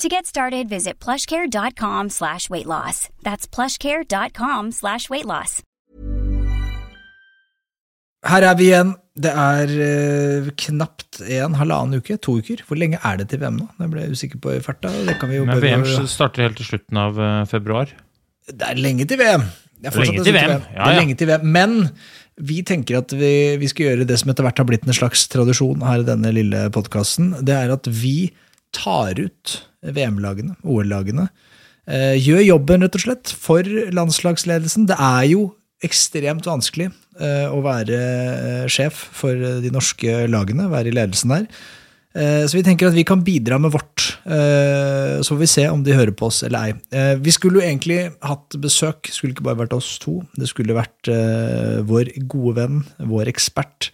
To get started, visit plushcare.com slash weight loss. That's plushcare.com slash weight loss. Her er vi igjen. Det er eh, knapt en halvannen uke, to uker. Hvor lenge er det til VM nå? Det ble jeg usikker på i farta. Det kan vi jo Men VM starter helt til slutten av uh, februar. Det er lenge til VM. Det er fortsatt Lenge en til stund VM, Det ja, er lenge til VM. Men vi tenker at vi, vi skal gjøre det som etter hvert har blitt en slags tradisjon her i denne lille podkasten. Det er at vi tar ut VM-lagene, OL-lagene. Eh, gjør jobben, rett og slett, for landslagsledelsen. Det er jo ekstremt vanskelig eh, å være eh, sjef for de norske lagene, være i ledelsen der. Så vi tenker at vi kan bidra med vårt. Så får vi se om de hører på oss eller ei. Vi skulle jo egentlig hatt besøk, skulle ikke bare vært oss to. Det skulle vært vår gode venn, vår ekspert,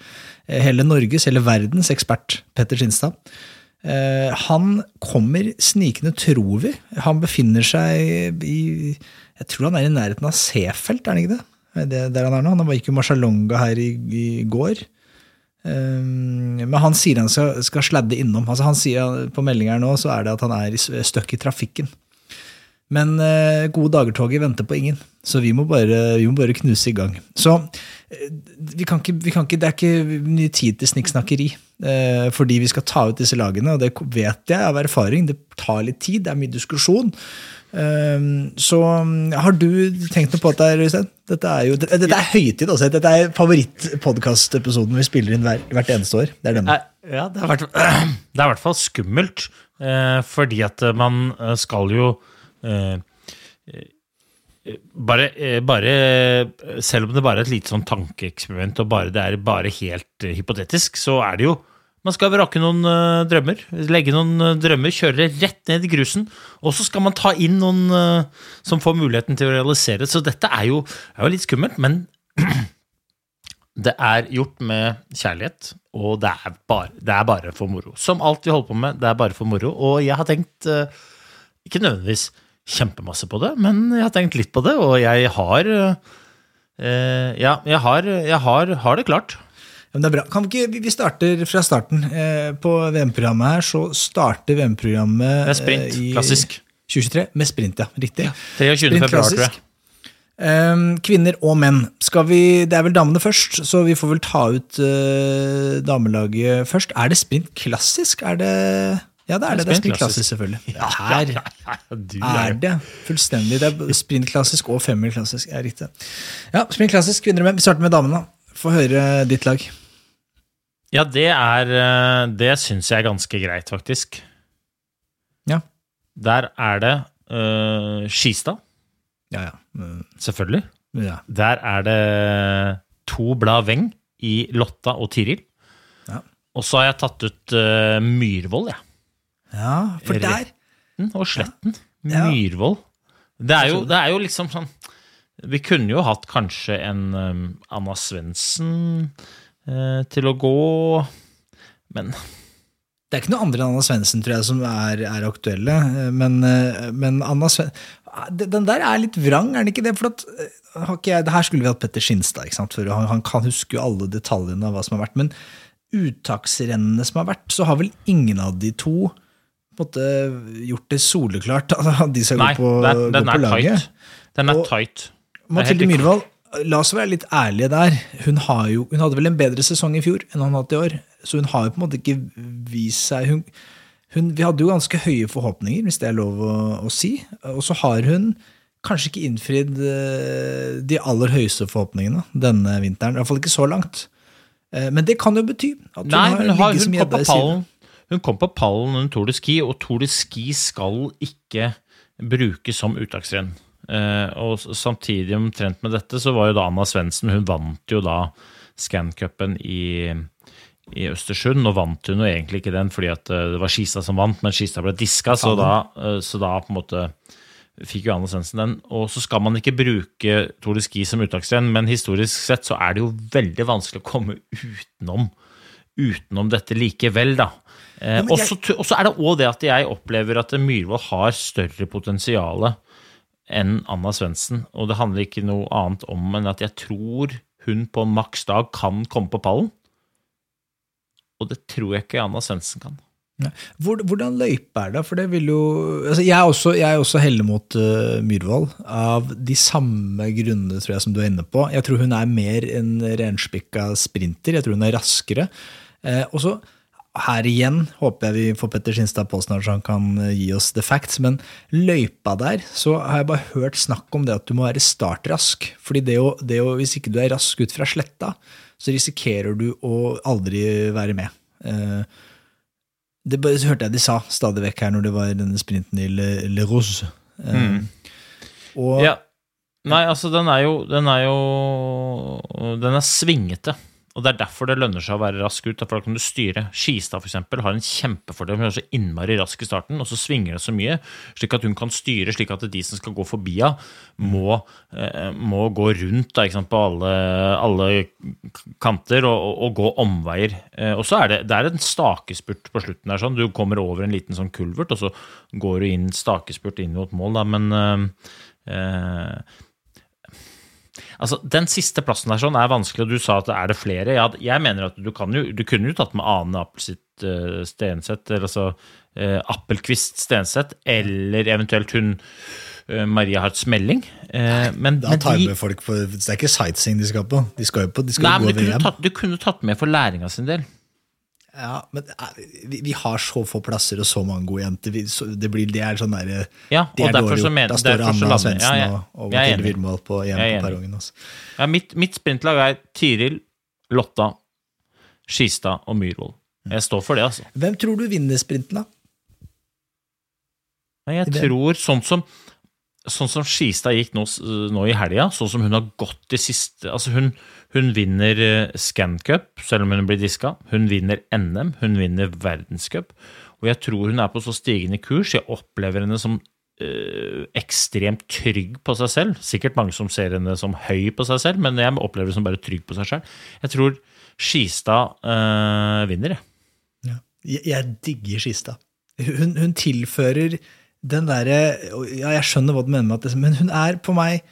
hele Norges, hele verdens ekspert, Petter Skinstad. Eh, Han kommer snikende, tror vi. Han befinner seg i Jeg tror han er i nærheten av Seefeld, er han ikke det? Det der han er nå? Han gikk jo Marcialonga her i, i går. Um, men han sier han skal, skal sladde innom. Altså han sier På meldinga nå så er det at han er støkk i trafikken. Men uh, gode dager-toget venter på ingen, så vi må bare, vi må bare knuse i gang. Så eh, vi kan ikke, vi kan ikke, det er ikke mye tid til snikksnakkeri. eh, fordi vi skal ta ut disse lagene, og det vet jeg av erfaring. Det tar litt tid, det er mye diskusjon. Um, så har du tenkt noe på dette, Øystein? Dette er jo dette, er høytid. Også. Dette er favorittpodkastepisoden vi spiller inn hver, hvert eneste år. Det er denne. Ja, det er, i hvert fall skummelt, eh, fordi at eh, man eh, skal jo eh, eh, bare, eh, bare Selv om det bare er et lite sånn tankeeksperiment, og bare, det er bare helt eh, hypotetisk, så er det jo Man skal vrake noen uh, drømmer, legge noen uh, drømmer, kjøre det rett ned i grusen, og så skal man ta inn noen uh, som får muligheten til å realisere det. Så dette er jo, er jo litt skummelt, men det er gjort med kjærlighet, og det er, bare, det er bare for moro. Som alt vi holder på med, det er bare for moro. Og jeg har tenkt, eh, ikke nødvendigvis kjempemasse på det, men jeg har tenkt litt på det, og jeg har eh, Ja, jeg har, jeg har, har det klart. Ja, men det er bra. Kan vi ikke, vi- starter fra starten. Eh, på VM-programmet her så starter VM-programmet er sprint, eh, i klassisk. 2023 med sprint, ja. Riktig. 23. Sprint februar, tror jeg. Eh, kvinner og menn. Skal vi, det er vel damene først, så vi får vel ta ut eh, damelaget først. Er det sprint klassisk? Er det Ja, det er det. Det er sprintklassisk, selvfølgelig. selvfølgelig. Her er det fullstendig. Det er sprintklassisk og femmer klassisk. er riktig. Ja, Sprintklassisk kvinner og menn. Vi starter med damene. Få høre ditt lag. Ja, det er eh, Det syns jeg er ganske greit, faktisk. Ja. Der er det uh, Skistad, Ja, ja. Mm, selvfølgelig. ja. Der er det to blad Weng i Lotta og Tiril. Ja. Og så har jeg tatt ut uh, Myhrvold, jeg. ja for der Retten og Sletten. Ja. Myhrvold. Det, er jo- det er jo liksom sånn Vi kunne jo hatt kanskje en um, Anna Svendsen uh, til å gå, men Det er ikke noe andre enn Anna Svendsen tror jeg, som er, er aktuelle. eh, Men, eh, men Anna Sven... Ah, Den der er litt vrang, er den ikke det? For at, jeg, det her skulle vi hatt Petter Skinstad, ikke sant? for han, han kan huske jo alle detaljene av hva som har vært. Men uttaksrennene som har vært, så har vel ingen av de to måte, gjort det soleklart at de skal Nei, gå på, den, den gå på laget. tight. Den er Og- tight. Mathilde. Myhrvold, la oss være litt ærlige der. Hun, har jo, hun hadde vel en bedre sesong i fjor enn hun har hatt i år. Så hun har jo på en måte ikke vist seg hun, hun, Vi hadde jo ganske høye forhåpninger, hvis det er lov å, å si. Og så har hun kanskje ikke innfridd eh, de aller høyeste forhåpningene denne vinteren. I hvert fall ikke så langt. Eh, Men det kan jo bety at hun Nei, har ligget som mye gjedda i siden. Hun kom på pallen under Tour de Ski, og Tour de Ski skal ikke brukes som uttaksrenn. Eh, og samtidig omtrent med dette, så var jo da Anna Svendsen Hun vant jo da Scan-cupen i, i Østersund. Nå vant hun jo egentlig ikke den fordi eh, det var Skistad som vant, men Skistad ble diska, så da, eh, så da på en måte fikk jo Anna Svendsen den. Og så skal man ikke bruke Tour de Ski som uttaksrenn, men historisk sett så er det jo veldig vanskelig å komme utenom, utenom dette likevel, da. Eh, og så er det òg det at jeg opplever at Myhrvold har større potensial enn Anna Svendsen. Og det handler ikke noe annet om enn at jeg tror hun på maks dag kan komme på pallen. Og det tror jeg ikke Anna Svendsen kan. Hvor, hvordan løype er det? For det vil jo altså Jeg er også, jeg er også heller mot uh, Myhrvold, av de samme grunnene tror jeg som du er inne på. Jeg tror hun er mer en renspikka sprinter. Jeg tror hun er raskere. Eh, og så her igjen håper jeg vi får Petter Skinstad på snart, så han kan eh, gi oss the facts. Men løypa der, så har jeg bare hørt snakk om det at du må være startrask. Fordi det å, det å, hvis ikke du er rask ut fra sletta, så risikerer du å aldri være med. Eh, det hørte jeg de sa stadig vekk her når det var denne sprinten i Le, Le Rose. Mm. og Ja. Nei, altså, den er jo Den er jo Den er svingete. Og det er derfor det lønner seg å være rask ut. For da kan du styre. Skistad for eksempel, har en kjempefordel. Hun er så innmari rask i starten, og så svinger det så mye, slik at hun kan styre slik at de som skal gå forbi henne, må, eh, må gå rundt da, sant, på alle, alle kanter og, og, og gå omveier. Eh, og så er det, det er en stakespurt på slutten. der, sånn. Du kommer over en liten sånn kulvert, og så går du inn stakespurt inn mot mål. Da. Men eh, Altså, Den siste plassen der sånn er vanskelig, og du sa at er det flere. Ja, jeg mener at du, kan jo, du kunne jo tatt med Ane Appelsitt uh, Stenseth, eller altså uh, Appelquist Stenseth, eller eventuelt hun eh, Maria Hartz Melling. Eh, men, da men tar de- med folk på, Det er ikke sightseeing de skal på. De skal jo på, de skal Nei, jo men gå du kunne, tatt, du kunne tatt med for læringa sin del. Ja, men eh, vi, har så få plasser og så mange gode jenter. Det, blir, det er sånn derre Ja, det er dårlig gjort. Da står Anna Svendsen ja, jeg- og, og Mathilde enig. På, igjen på perrongen. Altså. Ja, mitt, mitt sprintlag er Tiril, Lotta, Skistad og Myhrvold. Jeg står for det, altså. Hvem tror du vinner sprinten, da? Jeg tror sånn som Sånn som Skistad gikk nå, nå i helga, sånn som hun har gått de siste Altså, hun, hun vinner Scancup, Scan Cup, selv om hun blir diska. Hun vinner NM, hun vinner verdenscup. Og jeg tror hun er på så stigende kurs. Jeg opplever henne som øh, ekstremt trygg på seg selv. Sikkert mange som ser henne som høy på seg selv, men jeg opplever henne som bare trygg på seg selv. Jeg tror Skistad øh, vinner, jeg. Ja. Jeg digger Skistad. Hun, hun tilfører den derre Ja, jeg skjønner hva du mener med at men hun er på meg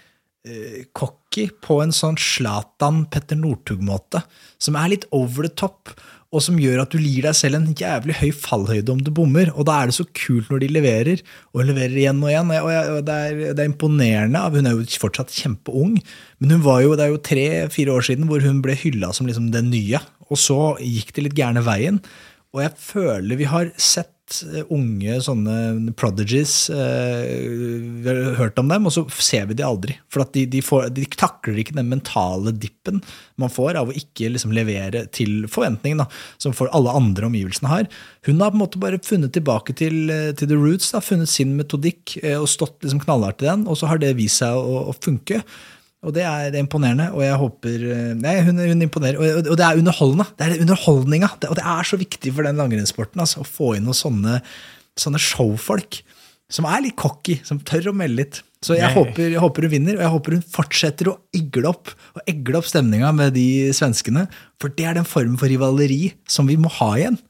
uh, cocky på en sånn Slatan-Petter Northug-måte, som er litt over the top, og som gjør at du gir deg selv en jævlig høy fallhøyde om du bommer. Og da er det så kult når de leverer, og leverer igjen og igjen. Og, jeg, og det, er, det er imponerende. Hun er jo fortsatt kjempeung, men hun var jo, det er jo tre-fire år siden hvor hun ble hylla som liksom den nye. Og så gikk det litt gærne veien. Og jeg føler vi har sett eh, unge sånne prodigies, eh, vi har hørt om dem, og så ser vi de aldri. For de, de, får, de takler ikke den mentale dippen man får av å ikke liksom levere til forventningen, som for alle andre omgivelsene har. Hun har på en måte bare funnet tilbake til, eh, til the roots, da, funnet sin metodikk og stått liksom knallhardt i den, og så har det vist seg å, å funke. Og det er imponerende, og jeg håper eh, Nei, hun, hun imponerer. Og, og det er underholdende. Det er underholdninga. Og det er så viktig for den langrennssporten altså, å få inn noen sånne, sånne showfolk som er litt cocky, som tør å melde litt. Så jeg, Jeg- håper, jeg håper hun vinner, og jeg håper hun fortsetter å egle opp og egle opp stemninga med de svenskene. For det er den formen for rivaleri som vi må ha igjen.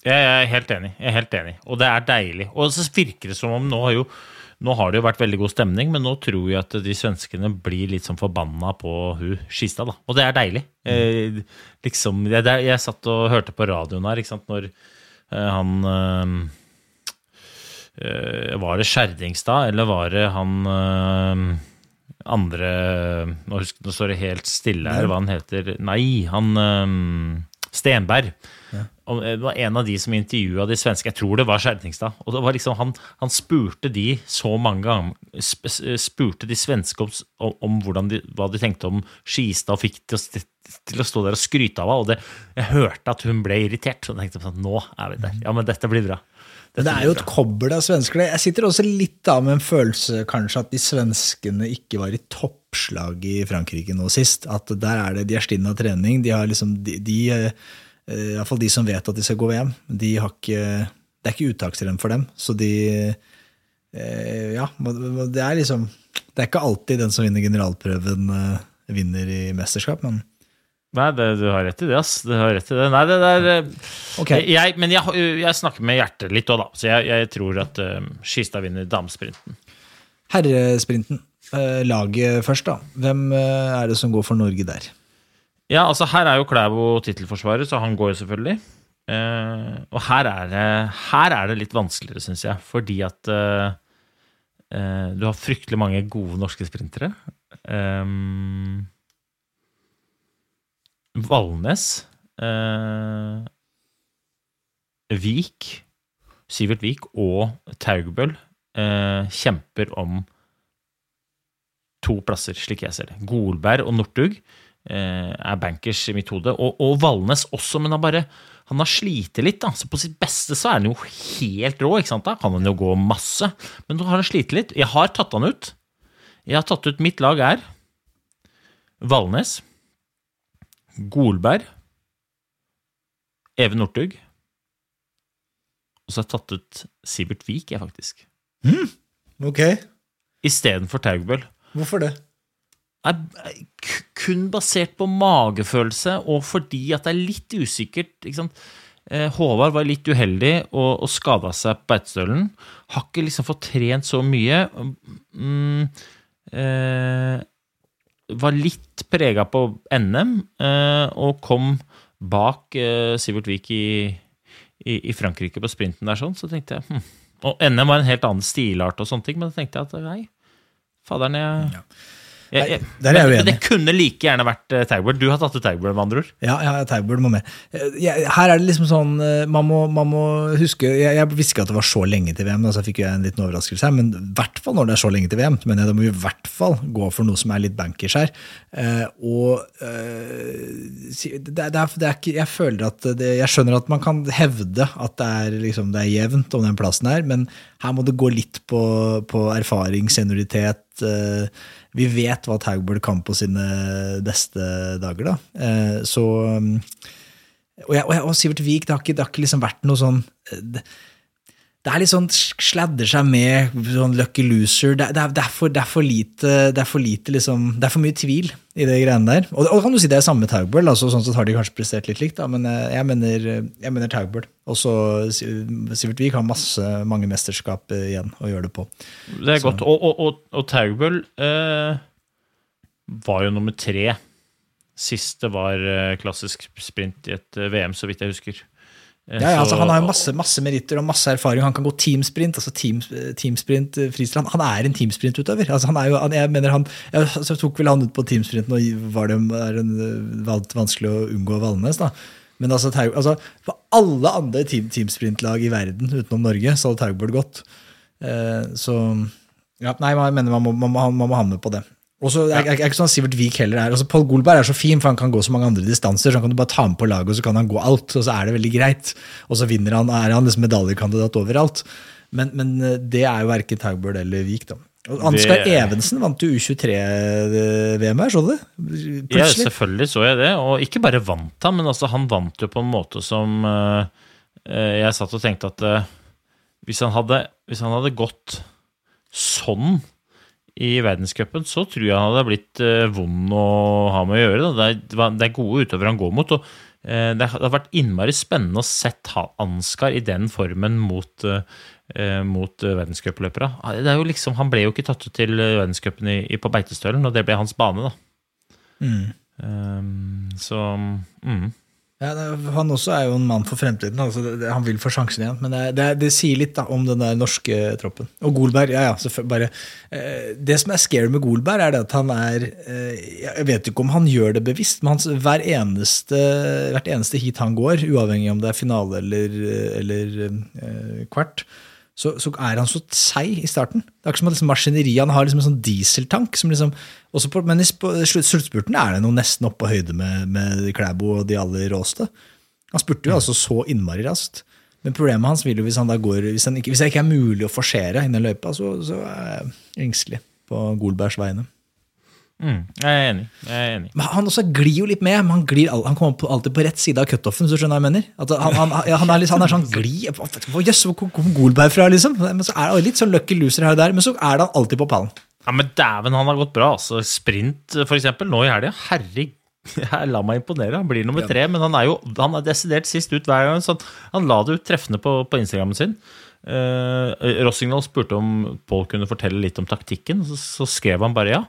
Jeg er helt enig. jeg er helt enig. Og det er deilig. Og så virker det som om nå har jo nå har det jo vært veldig god stemning, men nå tror jeg at de svenskene blir litt sånn forbanna på hun Skistad, da. Og det er deilig. Eh, liksom, jeg, jeg satt og hørte på radioen her, ikke sant, når eh, han eh, eh, Var det Skjerdingstad, eller var det han eh, andre nå, husker, nå står det helt stille her hva han heter. Nei, han eh, Stenberg. Og det var en av de som intervjua de svenske, jeg tror det var Skjertingstad. Og det var liksom, han, han spurte de så mange ganger Spurte de svenske om, om, om de, hva de tenkte om Skistad, og fikk til å, til å stå der og skryte av henne. Og det, jeg hørte at hun ble irritert. Og tenkte sånn, nå er vi der. Ja, men dette blir bra. Men det er jo et kobbel av svensker. Jeg sitter også litt da med en følelse kanskje at de svenskene ikke var i toppslag i Frankrike nå sist. At der er det, de er stinn av trening. De har liksom, de, de hvert Iallfall de som vet at de skal gå VM, de har ikke, det er ikke uttaksrenn for dem. Så de eh, Ja, det er liksom Det er ikke alltid den som vinner generalprøven, eh, vinner i mesterskap, men Nei, det, du har rett i det, ass. Du har rett i det. Nei, det der okay. Jeg, Men jeg, jeg snakker med hjertet litt òg, da. Så jeg, jeg tror at uh, Skistad vinner damesprinten. herresprinten. Uh, Laget først, da. Hvem uh, er det som går for Norge der? Ja, altså her er jo Klæbo tittelforsvarer, så han går jo selvfølgelig. Uh, og her er, det, her er det litt vanskeligere, syns jeg, fordi at eh, eh, du har fryktelig mange gode norske sprintere. Um, Valnes eh, Vik, Sivert Vik og Taugbøll eh, kjemper om to plasser, slik jeg ser det. Golberg og Northug eh, er bankers i mitt hode. Og, og Valnes også, men han bare han har slitt litt. da, så På sitt beste så er han jo helt rå. ikke sant da? Kan han jo gå masse, men nå har han slitt litt. Jeg har tatt han ut. Jeg har tatt ut Mitt lag er Valnes, Golberg, Even Northug. Og så har jeg tatt ut Sivert Vik, jeg, faktisk. Ok, Istedenfor Taugbøll. hvorfor det? er kun basert på magefølelse, og fordi at det er litt usikkert. ikke sant? Eh, Håvard var litt uheldig og, og skada seg på Beitostølen. Har ikke liksom fått trent så mye. Mm, eh, var litt prega på NM, eh, og kom bak eh, Sivert Vik i, i, i Frankrike på sprinten der, sånn, så tenkte jeg hm. Og NM var en helt annen stilart og sånne ting, men da tenkte jeg at nei, faderen, jeg, jeg, jeg, der er jeg men, uenig. men det kunne like gjerne vært uh, Tagbird. Du har tatt ut Tagbird, med andre ord. Ja, ja Taugbøl må med. Eh, jeg- Her er det liksom sånn eh, Man må, man må huske Jeg, jeg visste ikke at det var så lenge til VM, så fikk jeg en liten overraskelse her. Men i hvert fall når det er så lenge til VM, men mener jeg da må vi i hvert fall gå for noe som er litt bankers her. Uh, og uh, det, det, er, det er ikke Jeg føler at det, Jeg skjønner at man kan hevde at det er, liksom, det er jevnt om den plassen her, men her må det gå litt på, på erfaring, senioritet. eh, vi vet hva Taugbøl kan på sine beste dager, da. Eh, så um, og, jeg, og, jeg, og Sivert Vik, det har ikke, det har ikke liksom vært noe sånn eh, det, det er litt sånn sladder seg med sånn lucky loser. Det, det, er, det, er, for, det er for lite Det er for lite liksom Det er for mye tvil i det greiene der. Og, og kan du si det er samme Taugbøl, altså, sånn sett har de kanskje prestert litt likt, da, men eh, jeg mener, jeg mener Taugbøl. Og så Sivert Wiik har masse, mange mesterskap eh, igjen å gjøre det på. Det er godt. Og, og, og, og Taugbøl eh, var jo nummer tre. Siste var eh, klassisk sprint i et eh, VM, så vidt jeg husker. Ja, ja, altså, han har jo masse, masse meritter og masse erfaring. Han kan gå teamsprint. altså team, teamsprint, eh. Han, han er en teamsprintutøver. Altså, han er jo, han, jeg mener han, jeg, så tok vel han ut på teamsprinten, og var det en, vanskelig å unngå Valnes. da. Men altså, Taug, altså, for alle andre team, teamsprintlag i verden utenom Norge, så hadde Taugbøl gått. Eh, så ja, nei, jeg mener man må, man, må, man må ha med på det. Og så er, er, ikke sånn Sivert Vik heller er. Altså, Paul Golberg er så fin, for han kan gå så mange andre distanser. så han kan du bare ta med på laget, og så kan han gå alt, og så er det veldig greit. Og så vinner han, er han liksom medaljekandidat overalt. Men, men eh, det er jo verken Taugbøl eller Vik, da. Ansgar Det- Evensen vant jo U23-VM her, så du det? Ja, selvfølgelig så jeg det. Og ikke bare vant han, men altså, han vant jo på en måte som eh, Jeg satt og tenkte at uh, hvis, han hadde, hvis han hadde gått sånn i verdenscupen, så tror jeg han hadde blitt eh, vond å ha med å gjøre. Da. Det, er, det er gode utøvere han går mot. og eh, det har vært innmari spennende å sett Ansgar i den formen mot, eh, mot verdenscupløpere. Er liksom, han ble jo ikke tatt ut til verdenscupen på Beitestølen, og det ble hans bane, da. Mm. Um, så mm. Ja, han også er jo en mann for fremtiden. Altså han vil få sjansen igjen. Men det, det, det sier litt da, om den der norske troppen. Og Golberg, ja ja, bare eh, Det som er scary med Golberg, er det at han er eh, Jeg vet ikke om han gjør det bevisst, men han, hver eneste, hvert eneste heat han går, uavhengig om det er finale eller, eller eh, kvart, så, så er han så seig i starten. Det er ikke som at liksom maskineriet han har liksom en sånn dieseltank. Som liksom, på, men i sp- sluttspurten er det noe nesten oppe på høyde med, med Klæbo og de aller råeste. Han spurte jo altså så innmari raskt. Men problemet hans vil jo hvis han da går Hvis, han ikke, hvis det ikke er mulig å forsere innen løypa, så, så er jeg engstelig på Golbergs vegne. Mm, jeg er enig. Jeg er enig. Men han også glir jo litt med. men Han, glir, han kommer alltid på rett side av cutoffen. hvis du skjønner hva jeg mener. At han, han, han, er litt, han er sånn gli jøss, hvor kom Golberg fra, liksom? Men så er det litt sånn lucky loser her og der, men så er han alltid på pallen. Ja, Men dæven, han har gått bra. altså. Sprint, for eksempel, nå i helga. Herregud. La meg imponere. Han blir nummer tre, men han er jo han er desidert sist ut hver gang. Så han, la det ut treffende på, på Instagrammen sin. Eh, Rossignol spurte om Paul kunne fortelle litt om taktikken. Så, så skrev han bare ja.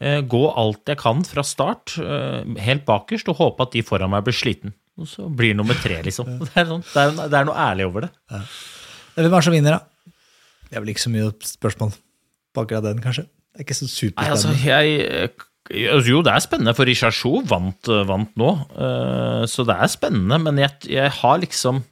Eh, gå alt jeg kan fra start, eh, helt bakerst, og håpe at de foran meg blir sliten. Og så blir nummer tre, liksom. Det er, sånn, det er, det er noe ærlig over det. Hvem er det som vinner, da? Det er vel ikke så mye spørsmål på akkurat den, kanskje. Det er ikke så Nei, altså, jeg, altså, jo, det er spennende, for Richardsjou vant, vant nå. eh, så det er spennende, men jeg, jeg har liksom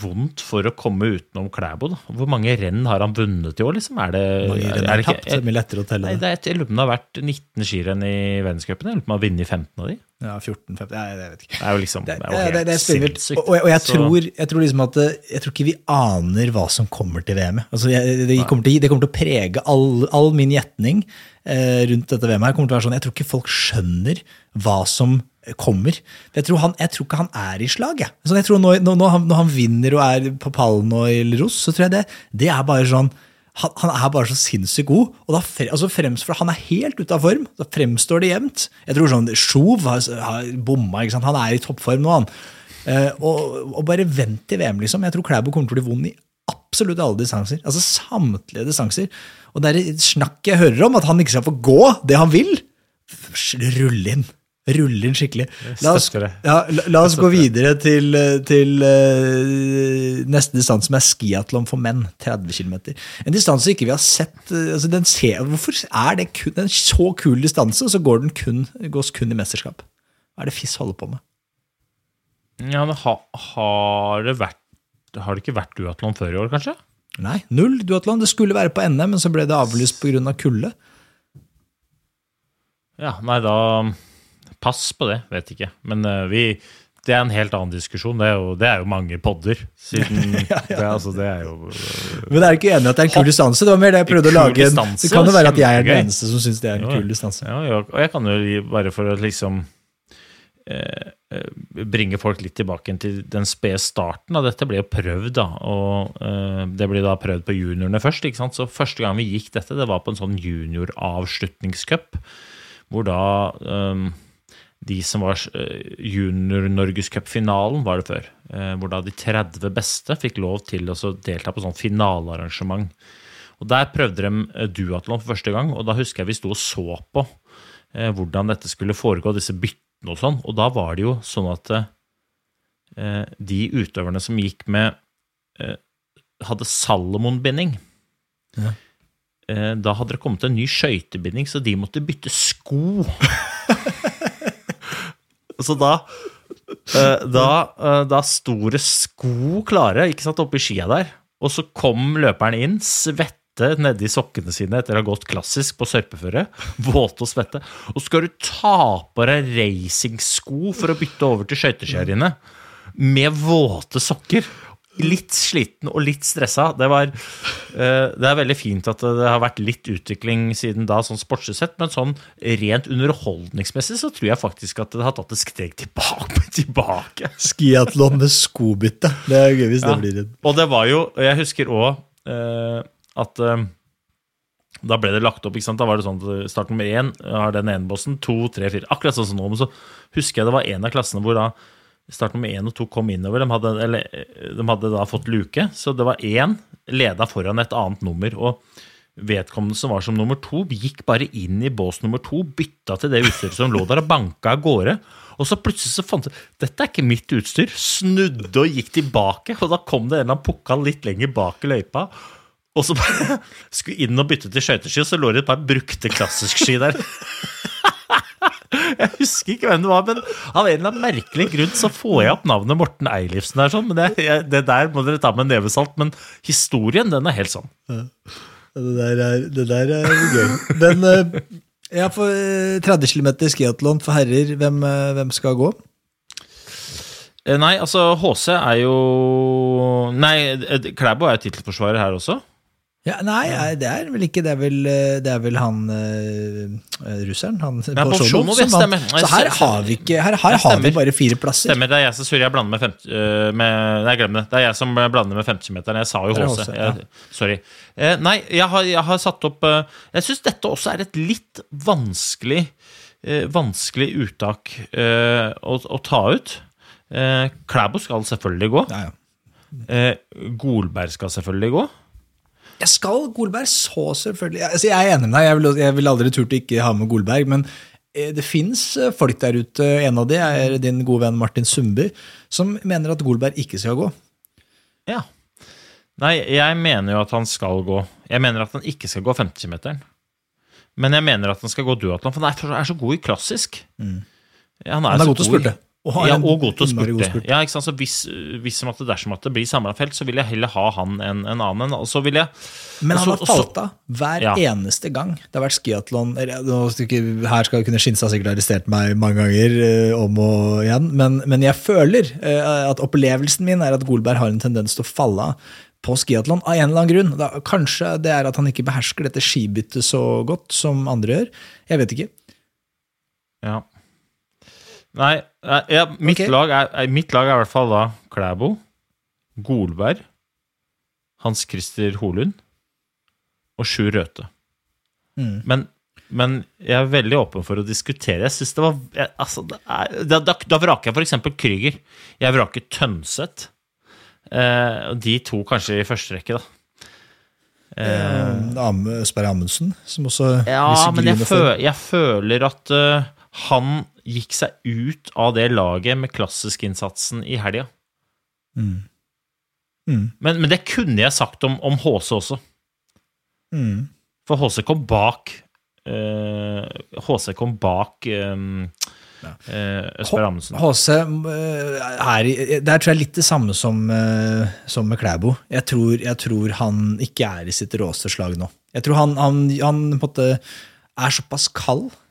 vondt for å komme utenom Klæbo. Da. Hvor mange renn har han vunnet i år, liksom? Er det, Mange renn er det ikke- tapt, det er mye lettere å telle Nei, det. er, jeg lurer på om det har vært 19 skirenn i verdenscupen. Jeg lurer på om han har vunnet 15 av de. Ja, 14, 15, ja, jeg vet ikke. Det er jo liksom Det, det er det, det, er sinnssykt. Og, og jeg, tror, jeg tror liksom at jeg tror ikke vi aner hva som kommer til VM. Altså, jeg, det, kommer til, det kommer til å prege all, all min gjetning eh, rundt dette VM. her kommer til å være sånn, Jeg tror ikke folk skjønner hva som kommer. Jeg tror, han, jeg tror ikke han er i slag. Jeg. Så jeg tror når, når, når, han, når han vinner og er på pallen og i Ros, så tror jeg det, det er bare sånn han, han er bare så sinnssykt god. og da fre, altså frems, for Han er helt ute av form. Da fremstår det jevnt. Jeg tror sånn, Sjov har, har bomma. ikke sant? Han er i toppform nå, han. Eh, og, og bare vent til VM, liksom. Jeg tror Klæbo kommer til å bli vond i absolutt alle distanser. Altså samtlige distanser. Og det er snakket jeg hører om, at han ikke skal få gå det han vil, rull inn. Rulle inn skikkelig. La oss, ja, la, la oss gå videre til, til uh, neste distanse, som er skiatlon for menn. 30 km. En distanse ikke vi har sett eh, altså den ser, Hvorfor er det kun, en så kul distanse, og så går den kun, gås kun i mesterskap? Hva er det FIS holder på med? Ja, men ha, har det vært Har det ikke vært duatlon før i år, kanskje? Nei, null duatlon. Det skulle være på NM, men så ble det avlyst pga. Av kulde. Ja, nei, da Pass på det, vet ikke. Men uh, vi Det er en helt annen diskusjon. Det er jo, det er jo mange podder. Siden det, altså, det er jo Men er du ikke enig i at det er en kul distanse? Det var mer det jeg prøvde å lage. en- Det kan jo være at jeg er den eneste som syns det er en Jo, kul distanse. Ja, ja, og jeg kan jo bare for å liksom eh, eh, bringe folk litt tilbake til den spede starten. Da. Dette ble jo prøvd, da. Og eh, det ble da prøvd på juniorene først. ikke sant? Så første gang vi gikk dette, det var på en sånn junioravslutningscup. Hvor da eh, de som var eh, junior-norgescupfinalen, var det før. eh, Hvor da de 30 beste fikk lov til å delta på sånn finalearrangement. Og Der prøvde de eh, duatlon for første gang, og da husker jeg vi sto og så på hvordan dette skulle foregå, disse byttene og sånn. Og da var det jo sånn at de utøverne som gikk med hadde Salomon-binding Ja. Da hadde det kommet en ny skøytebinding, så de måtte bytte sko. så da eh, da, eh, da sto det sko klare ikke sant, oppi skia der, og så kom løperen inn, svette nedi sokkene sine etter å ha gått klassisk på sørpeføre, våte og svette, og så skal du ta på deg racingsko for å bytte over til skøyteskiene dine, med våte sokker. Litt sliten og litt stressa. Det, var, eh, det er veldig fint at det har vært litt utvikling siden da, sånn sportslig sett, men sånn rent underholdningsmessig så tror jeg faktisk at det har tatt et steg tilbake. tilbake. Skiatlon med skobytte. Det er gøy hvis det Ja. blir en Og det var jo Jeg husker òg eh, at eh, da ble det lagt opp. ikke sant? Da var det sånn at start nummer én har den ene bossen, to, tre, fire. Akkurat sånn som nå. Men så husker jeg det var en av klassene hvor da start nummer én og to kom innover. De hadde, eller, eh, de hadde da fått luke, så det var én leda foran et annet nummer. Og vedkommende som var som nummer to, gikk bare inn i bås nummer to, bytta til det utstyret som lå der, og banka av gårde. Og så plutselig så fant jeg dette er ikke mitt utstyr. Snudde og gikk tilbake, og da kom det en eller annen pukkal litt lenger bak i løypa. Og så bare skulle inn og bytte til skøyteski, og så lå det et par brukte klassisk-ski der. Jeg husker ikke hvem det var, men av en eller annen merkelig grunn så får jeg opp navnet Morten Eilifsen der, sånn, men det, det der må dere ta med en nevesalt. Men historien, den er helt sånn. Det der er, det der er gøy. Men ja, for eh, 30 km skiatlon for herrer, hvem, eh, hvem skal gå? Eh, Nei, altså HC er jo Nei, eh, Klæbo er tittelforsvarer her også. Ja, nei, det er vel ikke Det er vel, eh, det er vel han uh, russeren. Han, Bolsjunov, Så her har vi ikke Her, her har vi bare fire plasser. Stemmer, det er jeg som sorry, jeg blander med 50, uh, med, Nei, glem det. Det er jeg som blander med 50-meteren. Jeg sa jo HC. Ja. Sorry. Uh, nei, jeg har, jeg har satt opp Jeg syns dette også er et litt vanskelig Vanskelig uttak å, å ta ut. Klæbo skal selvfølgelig gå. Ja, ja. Golberg skal selvfølgelig gå. Jeg skal Golberg så selvfølgelig altså, Jeg er enig med deg, jeg ville vil aldri turt å ikke ha med Golberg, men eh, det fins folk der ute, en av de er din gode venn Martin Sundby, som mener at Golberg ikke skal gå. Ja. Nei, jeg mener jo at han skal gå. Jeg mener at han ikke skal gå 50-meteren. Men jeg mener at han skal gå duatlon, for han er, er så god i klassisk. Mm. Han er så god til å spurte. Og ja, og god til å spurte. Ja, ikke sant? Så hvis, hvis at det dersom at det blir samlafelt, så vil jeg heller ha han enn en annen. Og så vil jeg Men han har falt av hver Ja. eneste gang det har vært skiatlon. Her skal kunne Skinstad sikkert arrestert meg mange ganger eh, om og igjen, men, men jeg føler eh, at opplevelsen min er at Golberg har en tendens til å falle av på skiatlon av en eller annen grunn. Da, kanskje det er at han ikke behersker dette skibyttet så godt som andre gjør. Jeg vet ikke. Ja. Nei, eh, ja, mitt, okay. lag er, mitt lag er i hvert fall da Klæbo, Golberg, Hans Christer Holund og Sjur Røthe. Mm. Men, men jeg er veldig åpen for å diskutere. Jeg synes det var jeg, altså, det er, da, da, da vraker jeg f.eks. Krüger. Jeg vraker Tønseth. Eh, de to kanskje i første rekke, da. Eh, Am- Østberg Amundsen, som også Ja, men jeg, føl, jeg føler at eh, han gikk seg ut av det laget med klassiskinnsatsen i helga. Mm. Mm. Men, men det kunne jeg sagt om, om HC også. Mm. For HC kom bak uh, HC kom bak um, Østberg Amundsen. HC eh, er, Der tror jeg litt det samme som, eh, som med Klæbo. Jeg tror, jeg tror han ikke er i sitt råeste slag nå. Jeg tror han, han, han er såpass kald, eh,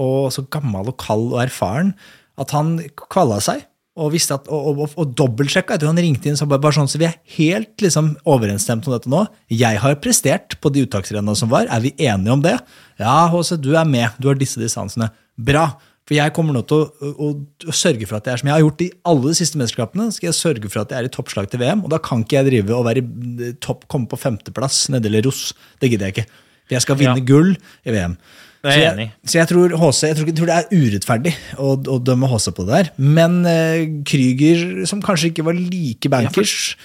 og så gammel og kald og erfaren, at han kvalla seg. Og at, og, og, og dobbeltsjekka. Jeg tror han ringte inn så bare, bare sånn så vi er helt liksom overensstemt om dette nå. Jeg har prestert på de uttaksrennene som var. Er vi enige om det? Ja, HC, du er med. Du har disse distansene. Bra. For jeg kommer nå til å, å, å sørge for at jeg er som jeg har gjort i alle de siste mesterskapene. skal jeg sørge for at jeg er i toppslag til VM, og da kan ikke jeg drive og være i topp, komme på femteplass nede i Ros. Det gidder jeg ikke. For jeg skal vinne Ja. gull i VM. Det er jeg enig så jeg tror HC, jeg tror, jeg tror det er urettferdig å, å dømme HC på det der. Men uh, Krüger, som kanskje ikke var like bankers,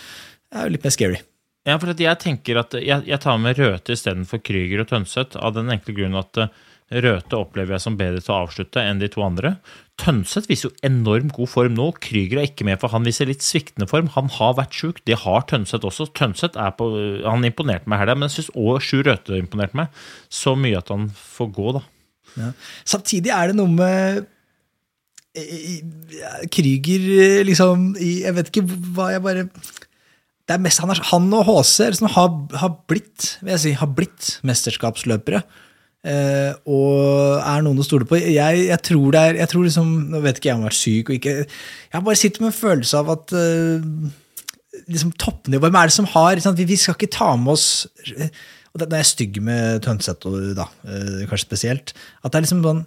er jo litt mer scary. Ja, for at jeg tenker at jeg, jeg tar med Røthe istedenfor Krüger og Tønseth, av den enkle grunn at eh, Røthe opplever jeg som bedre til å avslutte enn de to andre. Tønseth viser jo enormt god form nå. Krüger er ikke med, for han viser litt sviktende form. Han har vært sjuk. Det har Tønseth også. Tønseth er på, han imponerte meg her, men jeg syns òg Sjur Røthe imponerte meg. Så mye at han får gå, da. Ja. Samtidig er det noe med eh, Krüger eh, liksom Jeg vet ikke hva jeg bare det er mest, han, er, han og HC liksom, har, har blitt vil jeg si, har blitt mesterskapsløpere. Eh, og er noen å stole på. Jeg, jeg tror det er jeg tror liksom, Nå vet ikke jeg om jeg har vært syk og ikke Jeg bare sitter med en følelse av at uh, liksom toppnivå Hvem er det som har sant? vi, vi skal ikke ta med oss og Da er jeg stygg med Tønseth, da, eh, kanskje spesielt. At det er liksom sånn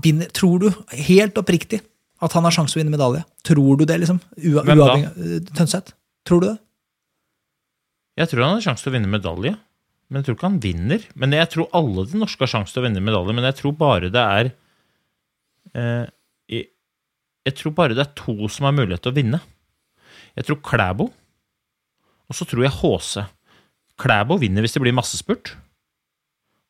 vinner, Tror du helt oppriktig at han har sjanse til å vinne medalje? Tror du det, liksom? Ua, Hvem da? Tønseth? Tror du det? Jeg tror han har sjanse til å vinne medalje, men jeg tror ikke han vinner. Men jeg tror alle de norske har sjanse til å vinne medalje, men jeg tror bare det er eh, jeg, jeg tror bare det er to som har mulighet til å vinne. Jeg tror Klæbo, og så tror jeg HC. Klæbo vinner hvis det blir massespurt.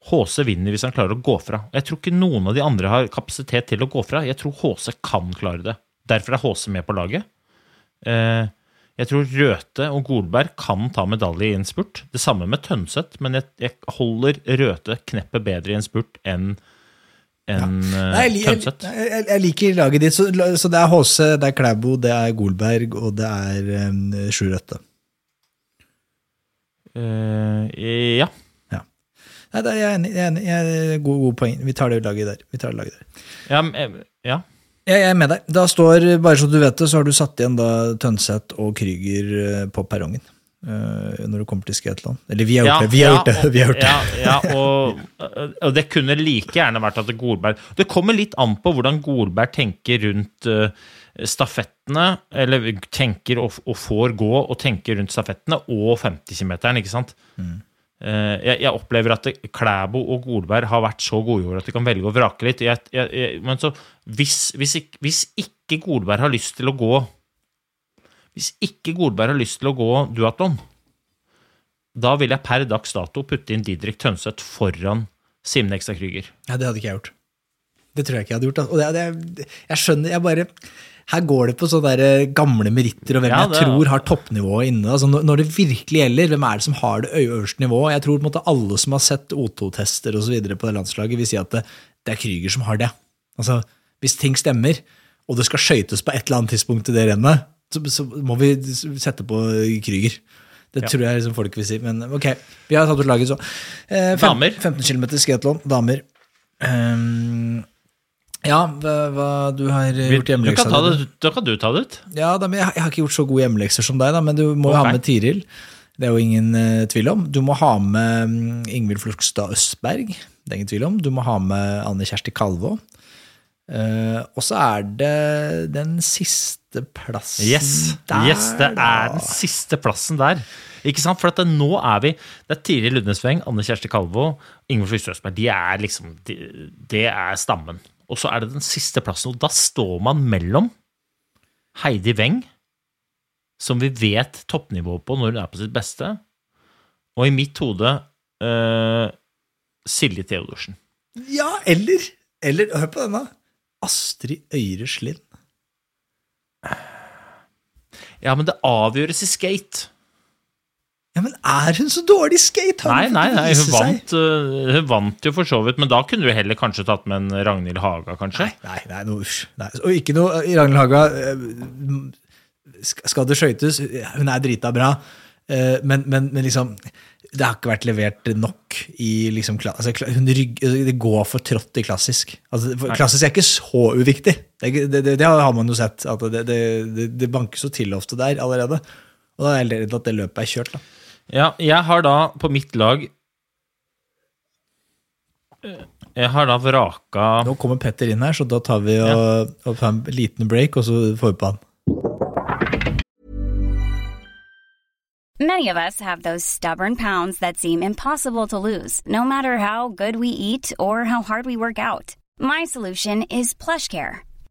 HC vinner hvis han klarer å gå fra. Jeg tror ikke noen av de andre har kapasitet til å gå fra. Jeg tror HC kan klare det. Derfor er HC med på laget. Eh, jeg tror Røthe og Golberg kan ta medalje i en spurt. Det samme med Tønseth, men jeg, jeg holder Røthe kneppet bedre i en spurt enn enn Nei, eh, jeg, li- jeg, Tønseth. jeg, jeg liker laget ditt. Så, så det er HC, det er Klæbo, det er Golberg, og det er um, Sjur Røthe. Uh, ja. Nei, det er jeg er enig. Jeg er enig. God, god poeng. Vi tar det laget der. Vi tar det laget der. Ja, men, eh, ja. Jeg er med deg. Da står, bare så du vet det, så har du satt igjen da Tønseth og Krüger eh, på perrongen. eh, når det kommer til Skatland. Eller vi har gjort Ja, det. Vi har ja, gjort det. Vi har gjort det. Ja, ja og, og det kunne like gjerne vært at Golberg Det kommer litt an på hvordan Golberg tenker rundt eh, stafettene, eller tenker og, og får gå og tenker rundt stafettene og 50 km, ikke sant? Eh, jeg, jeg opplever at det, Klæbo og Golberg har vært så gode at de kan velge å vrake litt. Jeg, jeg, men så, hvis, hvis, ikke, hvis ikke Golberg har lyst til å gå Hvis ikke Golberg har lyst til å gå duatlon, da vil jeg per dags dato putte inn Didrik Tønseth foran Simne Ekstad Krüger. Ja, det hadde ikke jeg gjort. Det tror jeg ikke jeg hadde gjort. altså. Og det, det, jeg skjønner, jeg bare Her går det på sånne eh, gamle meritter og hvem Ja, jeg tror har toppnivået inne. Altså når, det virkelig gjelder, hvem er det som har det øverste nivået? Jeg tror på en måte alle som har sett O2-tester osv. på det landslaget, vil si at det, det er Krüger som har det. Altså, Hvis ting stemmer, og det skal skøytes på et eller annet tidspunkt i det rennet, så, så må vi sette på Krüger. Det tror jeg liksom folk vil si. Men ok, vi har tatt ut laget, så. Eh, fem- Damer. 15 km skatlon, damer. Ehm, ja, hva, hva du har gjort hjemmeleksa di? da kan du ta det ut. Ja, da, jeg, jeg har ikke gjort så gode hjemmelekser som deg, da, men du må okay. Ha med Tiril. Det er jo ingen uh, tvil om. Du må ha med mm, Ingvild Flugstad Østberg. Det er ingen tvil om. Du må ha med Anne Kjersti Kalvå. Uh, og så er det den siste plassen Yes, der, yes det er den siste plassen der. Ikke sant? For det, nå er vi Det er Tiril Ludnesveng, Anne Kjersti Kalvå, Ingvild Flugstad Østberg. De er liksom de, Det er stammen. Og så er det den siste plassen, og da står man mellom Heidi Weng, som vi vet toppnivået på når hun er på sitt beste, og i mitt hode uh, Silje Theodorsen. Ja, eller, eller Hør på denne. Astrid Øyre Slind. Ja, men det avgjøres i skate. Ja, men er hun så dårlig skate? Nei, nei, nei hun, vant, øh, hun vant jo for så vidt, men da kunne du heller kanskje tatt med en Ragnhild Haga, kanskje? Nei, nei, no, uff, nei. Og ikke noe i Ragnhild Haga. eh, sk- Skal det skøytes? Hun er drita bra, eh, men, men, men liksom Det har ikke vært levert nok i liksom altså, rygg, Det går for trått i klassisk. Altså, klassisk er ikke så uviktig. Det, det, det, det har man jo sett. At det, det, det, det bankes jo til ofte der allerede. Og da er jeg redd at det løpet er kjørt. da. Ja, jeg har da på mitt lag øh, Jeg har da vraka Nå kommer Petter inn her, så da tar vi og, og tar en liten break, og så får vi på han. Many of us have those stubborn pounds that seem impossible to lose, no matter how good we eat or how hard we work out. My solution is PlushCare.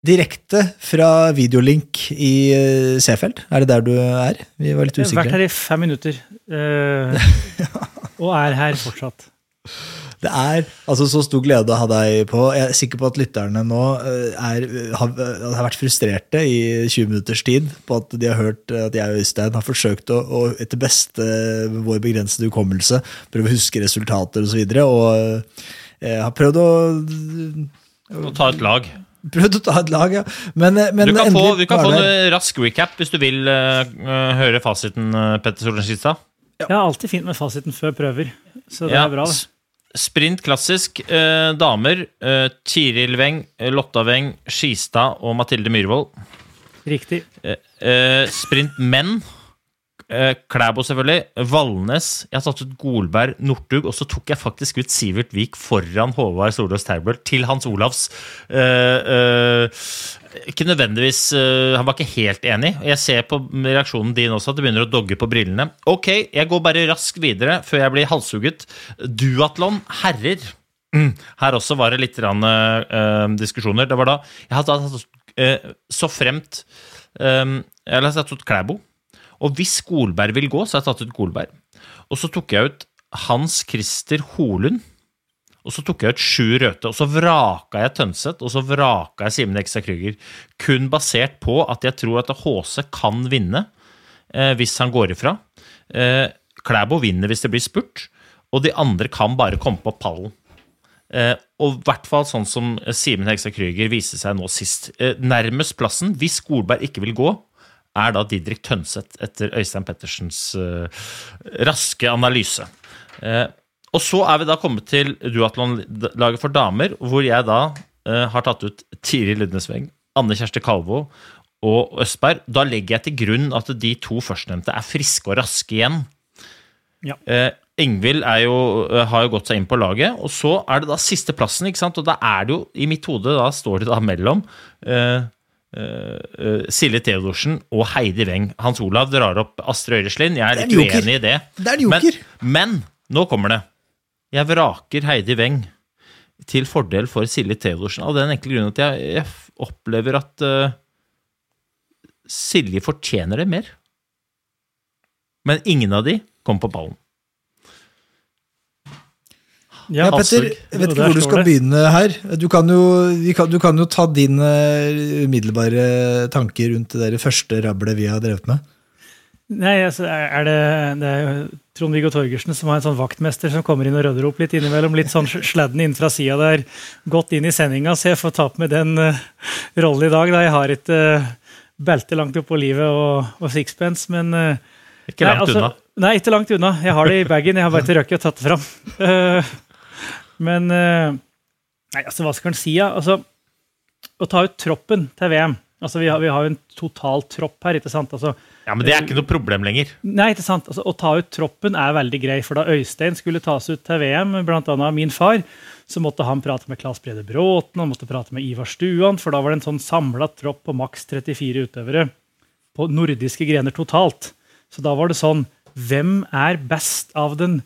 Direkte fra videolink i eh, Seefeld. Er det der du er? Vi var litt Jeg har vært her i fem minutter, eh, og er her fortsatt. Det er altså så stor glede å ha deg på. Jeg er sikker på at lytterne nå eh, er, har, har vært frustrerte i 20 minutters tid på at de har hørt at jeg og Øystein har forsøkt å, å etter beste med vår begrensede hukommelse prøve å huske resultater osv. Og, så videre, og jeg har prøvd å å ta et lag. Prøvd å ta et lag, ja. Men, eh, men Du kan få, du kan få en rask recap hvis du vil øh, høre fasiten, Petter Solen Ja. Jeg er alltid fint med fasiten før prøver, så det Ja. er bra. det. sprint klassisk. Eh, damer. Eh, Tiril Weng, Lotta Weng, Skistad og Mathilde Myhrvold. Riktig. Eh, eh, sprint menn. Eh, Klæbo, selvfølgelig. Valnes. Jeg har satt ut Golberg, Northug, og så tok jeg faktisk ut Sivert Vik foran Håvard Solås Terbøl til Hans Olavs. Eh, eh, ikke nødvendigvis eh, Han var ikke helt enig. Jeg ser på reaksjonen din også at det begynner å dogge på brillene. Ok, jeg går bare raskt videre før jeg blir halshugget. Duatlon herrer. Mm. Her også var det litt rann, diskusjoner. Det var da Jeg hadde hadde så fremt eh, Jeg har satt ut Klæbo. Og hvis Golberg vil gå, så har jeg tatt ut Golberg. Og så tok jeg ut Hans Christer Holund. Og så tok jeg ut sju røde, og så vraka jeg Tønseth, og så vraka jeg Simen Ekstad Krüger. Kun basert på at jeg tror at HC kan vinne eh, hvis han går ifra. Eh, Klæbo vinner hvis det blir spurt, og de andre kan bare komme på pallen. Eh, og i hvert fall sånn som Simen Hegstad Krüger viste seg nå sist. Eh, nærmest plassen, hvis Golberg ikke vil gå, er da Didrik Tønseth etter Øystein Pettersens uh, raske analyse. Uh, og så er vi da kommet til duatlonlaget for damer, hvor jeg da uh, har tatt ut Tiril Ludnesveng, Anne Kjersti Kalvo og Østberg. Da legger jeg til grunn at de to førstnevnte er friske og raske igjen. Ja. Ingvild er jo, har jo gått seg inn på laget, og så er det da sisteplassen. ikke sant? Og da er det jo, i mitt hode, da står det da mellom eh, eh, Silje Theodorsen og Heidi Weng. Hans Olav drar opp Astrid Øyreslind. Jeg er er litt en uenig i det. Det er. Men, men nå kommer det. Jeg vraker Heidi Weng til fordel for Silje Theodorsen av den enkle grunnen at jeg, jeg opplever at uh, Silje fortjener det mer. Men ingen av de kom på ballen. Ja, Petter, jeg vet ikke hvor du skal det. begynne her. Du kan jo, kan, du kan jo ta dine umiddelbare tanker rundt det der første rablet vi har drevet med. Nei, altså, er det, det er jo Trond-Viggo Torgersen som har en sånn vaktmester som kommer inn og rydder opp litt innimellom. Litt sånn sladden inn fra sida der. Godt inn i sendinga, så jeg får ta på meg den uh, rollen i dag. da Jeg har ikke uh, belte langt oppå livet og, og sixpence, men uh, Ikke Nei, langt altså, unna. Nei, ikke langt unna. Jeg har det i bagen. Jeg har bare ikke rukket å tatt det fram. Eh, men eh, Nei, altså, hva skal en si? Ja? Altså, å ta ut troppen til VM altså, vi, har, vi har jo en total tropp her, ikke sant? Altså, Ja, Men det er ikke noe problem lenger. Nei, ikke sant. Altså, å ta ut troppen er veldig grei, for da Øystein skulle tas ut til VM, annet min far, så måtte han prate med Claes Brede Bråten, han måtte prate med Ivar Stuan, for da var det en sånn samla tropp på maks 34 utøvere på nordiske grener totalt. Så da var det sånn Hvem er best av den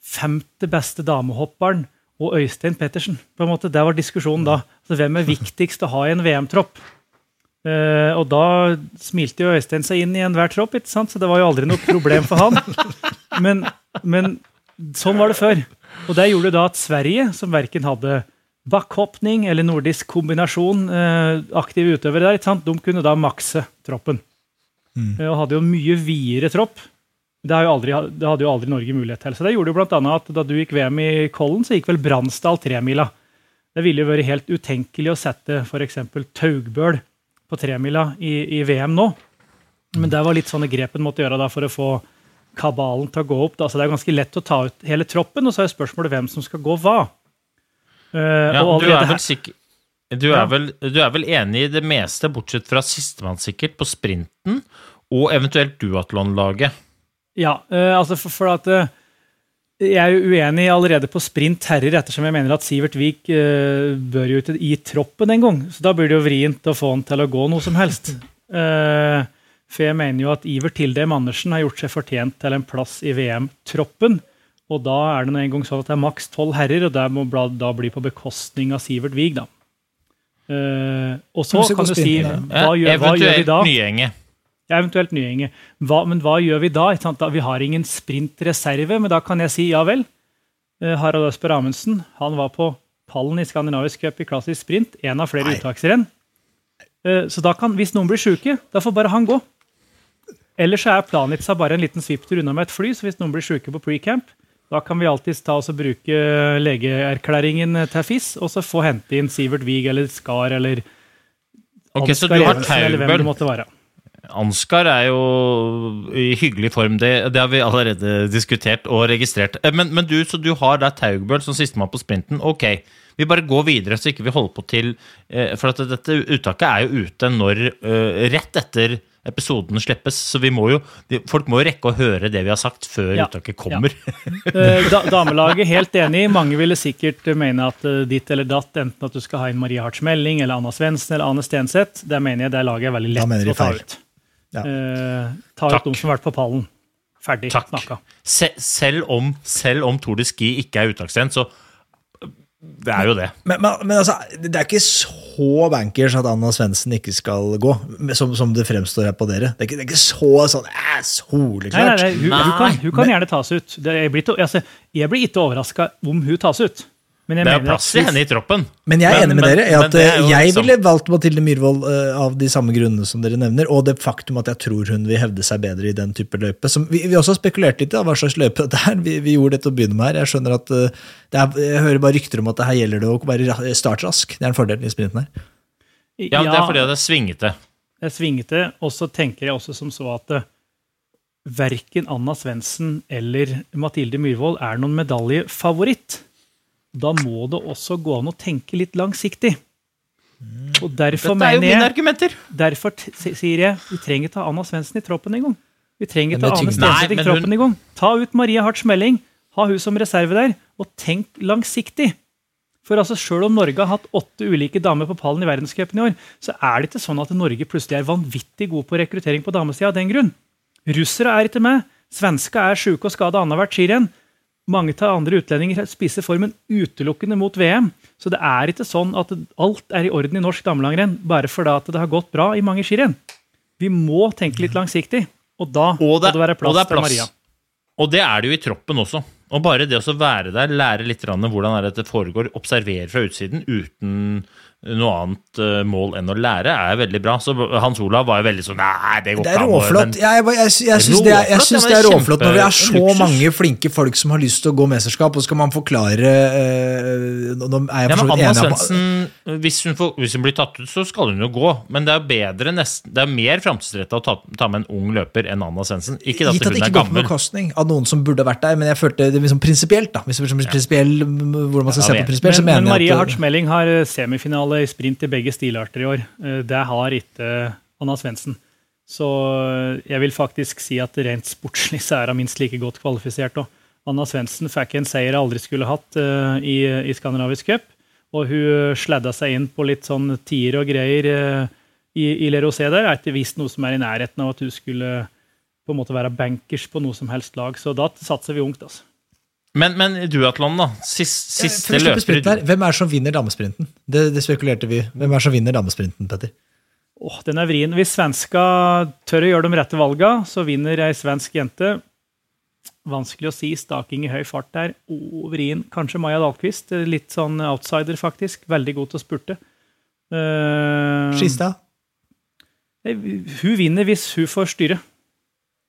femte beste damehopperen og Øystein Pettersen? På en måte, Det var diskusjonen da. Altså, hvem er viktigst å ha i en VM-tropp? Uh, og da smilte jo Øystein seg inn i enhver tropp, ikke sant? så det var jo aldri noe problem for han. Men, men sånn var det før. Og det gjorde da at Sverige, som verken hadde backhoppning eller nordisk kombinasjon, uh, aktive utøvere der, de kunne da makse troppen. Eh, Og hadde jo mye videre tropp. Det, aldri, det hadde jo aldri Norge mulighet til. Så det gjorde jo blant annet at da du gikk VM i Kollen, så gikk vel Bransdal tremila. Det ville jo vært helt utenkelig å sette f.eks. Taugbøl på tremila i, i VM nå. Men det var litt sånne grep en måtte gjøre da for å få kabalen til å gå opp. Da. Så det er ganske lett å ta ut hele troppen, og så er spørsmålet hvem som skal gå hva. Uh, Ja, du, er vel sikker, du, Ja. er vel, du er vel enig i det meste, bortsett fra sistemann sikkert, på sprinten og eventuelt duatlonlaget? Ja, eh, altså for, for at eh, Jeg er jo uenig allerede på sprint herrer, ettersom jeg mener at Sivert Vik uh, bør jo ut i troppen en gang. Så da blir det jo vrient å få han til å gå noe som helst. Uh, for jeg mener jo at Iver Tildem Andersen har gjort seg fortjent til en plass i VM-troppen. Og da er det en gang sånn at det er maks tolv herrer, og det må bla- da bli på bekostning av Sivert Vig, da. Uh, og så kan du si hva gjør, hva gjør vi eventuelt da? Ja, eventuelt Nyenge. Hva, men hva gjør vi da? Da? Vi har ingen sprintreserve, men da kan jeg si ja vel. Eh, Harald Øsper Amundsen han var på pallen i Skandinavisk cup i klassisk sprint. En av flere uttaksrenn. Eh, Så da kan, hvis noen blir syke, da får bare han gå. Ellers så er Planica bare en liten svipptur unna med et fly, så hvis noen blir syke på pre-camp, da kan vi alltids ta oss og bruke legeerklæringen til FIS, og så få hente inn Sivert Wiig eller Skar eller Ok, Så Ansgar du har Evensen, Ansgar er jo i hyggelig form. Det, det har vi allerede diskutert og registrert. Eh, Men, men du, så du har da Taugbøl som sistemann på sprinten. Ok, vi bare går videre, så ikke vi holder på til eh, For at dette uttaket er jo ute når eh, rett etter episoden slippes, så vi må jo folk må jo rekke å høre det vi har sagt, før Ja. uttaket kommer. Ja. da, damelaget helt enig. Mange ville sikkert mene at ditt eller datt, enten at du skal ha inn Marie Hartz Melling eller Anna Svendsen eller Ane Stenseth. Der mener jeg det laget er veldig lett å ta feil. ut. Ja. Eh, ta ut de som har vært på pallen. Ferdig Takk. snakka. Se, selv, om, selv om Tour de Ski ikke er uttakstent, så det er jo det. Men, men, men altså, det er ikke så bankers at Anna Svendsen ikke skal gå, som, som det fremstår her på dere. Det er ikke, det er ikke så sånn æ, Nei, nei, soleklart. nei, hun, Nei, hun kan, hun kan gjerne tas ut. Blir altså, jeg blir ikke overraska om hun tas ut. Men jeg Det er mener plass til henne i troppen. Men jeg er enig med men- dere i at er eh, jeg liksom- ville valgt Mathilde Myhrvold uh, av de samme grunnene som dere nevner, og det faktum at jeg tror hun vil hevde seg bedre i den type løype. Som vi, vi også har spekulert litt i hva slags løype det er. Vi, vi gjorde det til å begynne med her. Jeg skjønner at uh, det er, jeg hører bare rykter om at det her gjelder det å være ra- startrask. Det er en fordel i sprinten her. Ja, Det er fordi det er svingete. Jeg svingete, og så tenker jeg også som så at uh, verken Anna Svendsen eller Mathilde Myhrvold er noen medaljefavoritt. Da må det også gå an å tenke litt langsiktig. Og derfor Dette er jo mine argumenter. Derfor sier jeg vi trenger ta Anna Svendsen i troppen engang. Vi trenger ta Anne Stenseth i troppen hun- engang. Ta ut Maria Harts Melling, ha hun som reserve der, og tenk langsiktig. For altså, Sjøl om Norge har hatt åtte ulike damer på pallen i verdenscupen i år, så er det ikke sånn at Norge plutselig er vanvittig god på rekruttering på damesida av den grunn. Russere er ikke med. Svenska er sjuke og skada annethvert skirenn. Mange av andre utlendinger spiser formen utelukkende mot VM. Så det er ikke sånn at alt er i orden i norsk damelangrenn bare fordi at det har gått bra i mange skirenn. Vi må tenke litt langsiktig, og da må Og det, det være plass, det plass, til. Maria. Og det er det jo i troppen også. Og bare det å være der, lære litt hvordan dette foregår, observere fra utsiden uten noe annet eh, mål enn å lære, er veldig bra. Så Hans Olav var jo veldig sånn Nei, det går ikke an. Det er råflott. men- Jeg, jeg, jeg, jeg syns det, er- Råflott, det er råflott når vi er så luksus. mange flinke folk som har lyst til å gå mesterskap, og så skal man forklare øh, Nå er jeg for så vidt enig om Svendsen, hvis, hvis hun blir tatt ut, så skal hun jo gå. Men det er bedre nesten, det er mer framtidsretta å ta, ta med en ung løper enn Anna Svendsen. Ikke at Gitt at det hun er ikke går på gammel. bekostning av noen som burde vært der, men jeg følte det liksom prinsipielt, da. Hvis det blir prinsipiell, hvordan man skal Ja, se på prinsipielt, så Men, men mener Maria jeg Hartz at eh, Melling har eh, semifinale i sprint i begge stilarter i år. Eh, Det har ikke Anna Svendsen. Så eh, jeg vil faktisk si at rent sportslig så er hun minst like godt kvalifisert. òg. Anna Svendsen fikk en seier hun aldri skulle hatt eh, i, i Skandinavisk cup. Og hun sladda seg inn på litt sånn tier og greier eh, i, i Le Rosé der. Er ikke visst noe som er i nærheten av at hun skulle på en måte være bankers på noe som helst lag. Så da satser vi ungt, altså. Men, men i duatlon, da. Sist, Ja, siste sprinten løper her, Hvem er det som vinner damesprinten? Det, det spekulerte vi. Hvem er det som vinner damesprinten, Petter? Åh, den er vrien. Hvis svenska tør å gjøre de rette valga, så vinner ei svensk jente. Vanskelig å si. Staking i høy fart der. Åh, vrien. Kanskje Maja Dahlqvist. Litt sånn outsider, faktisk. Veldig god til å spurte. Uh, Skistad? hun vinner hvis hun får styre.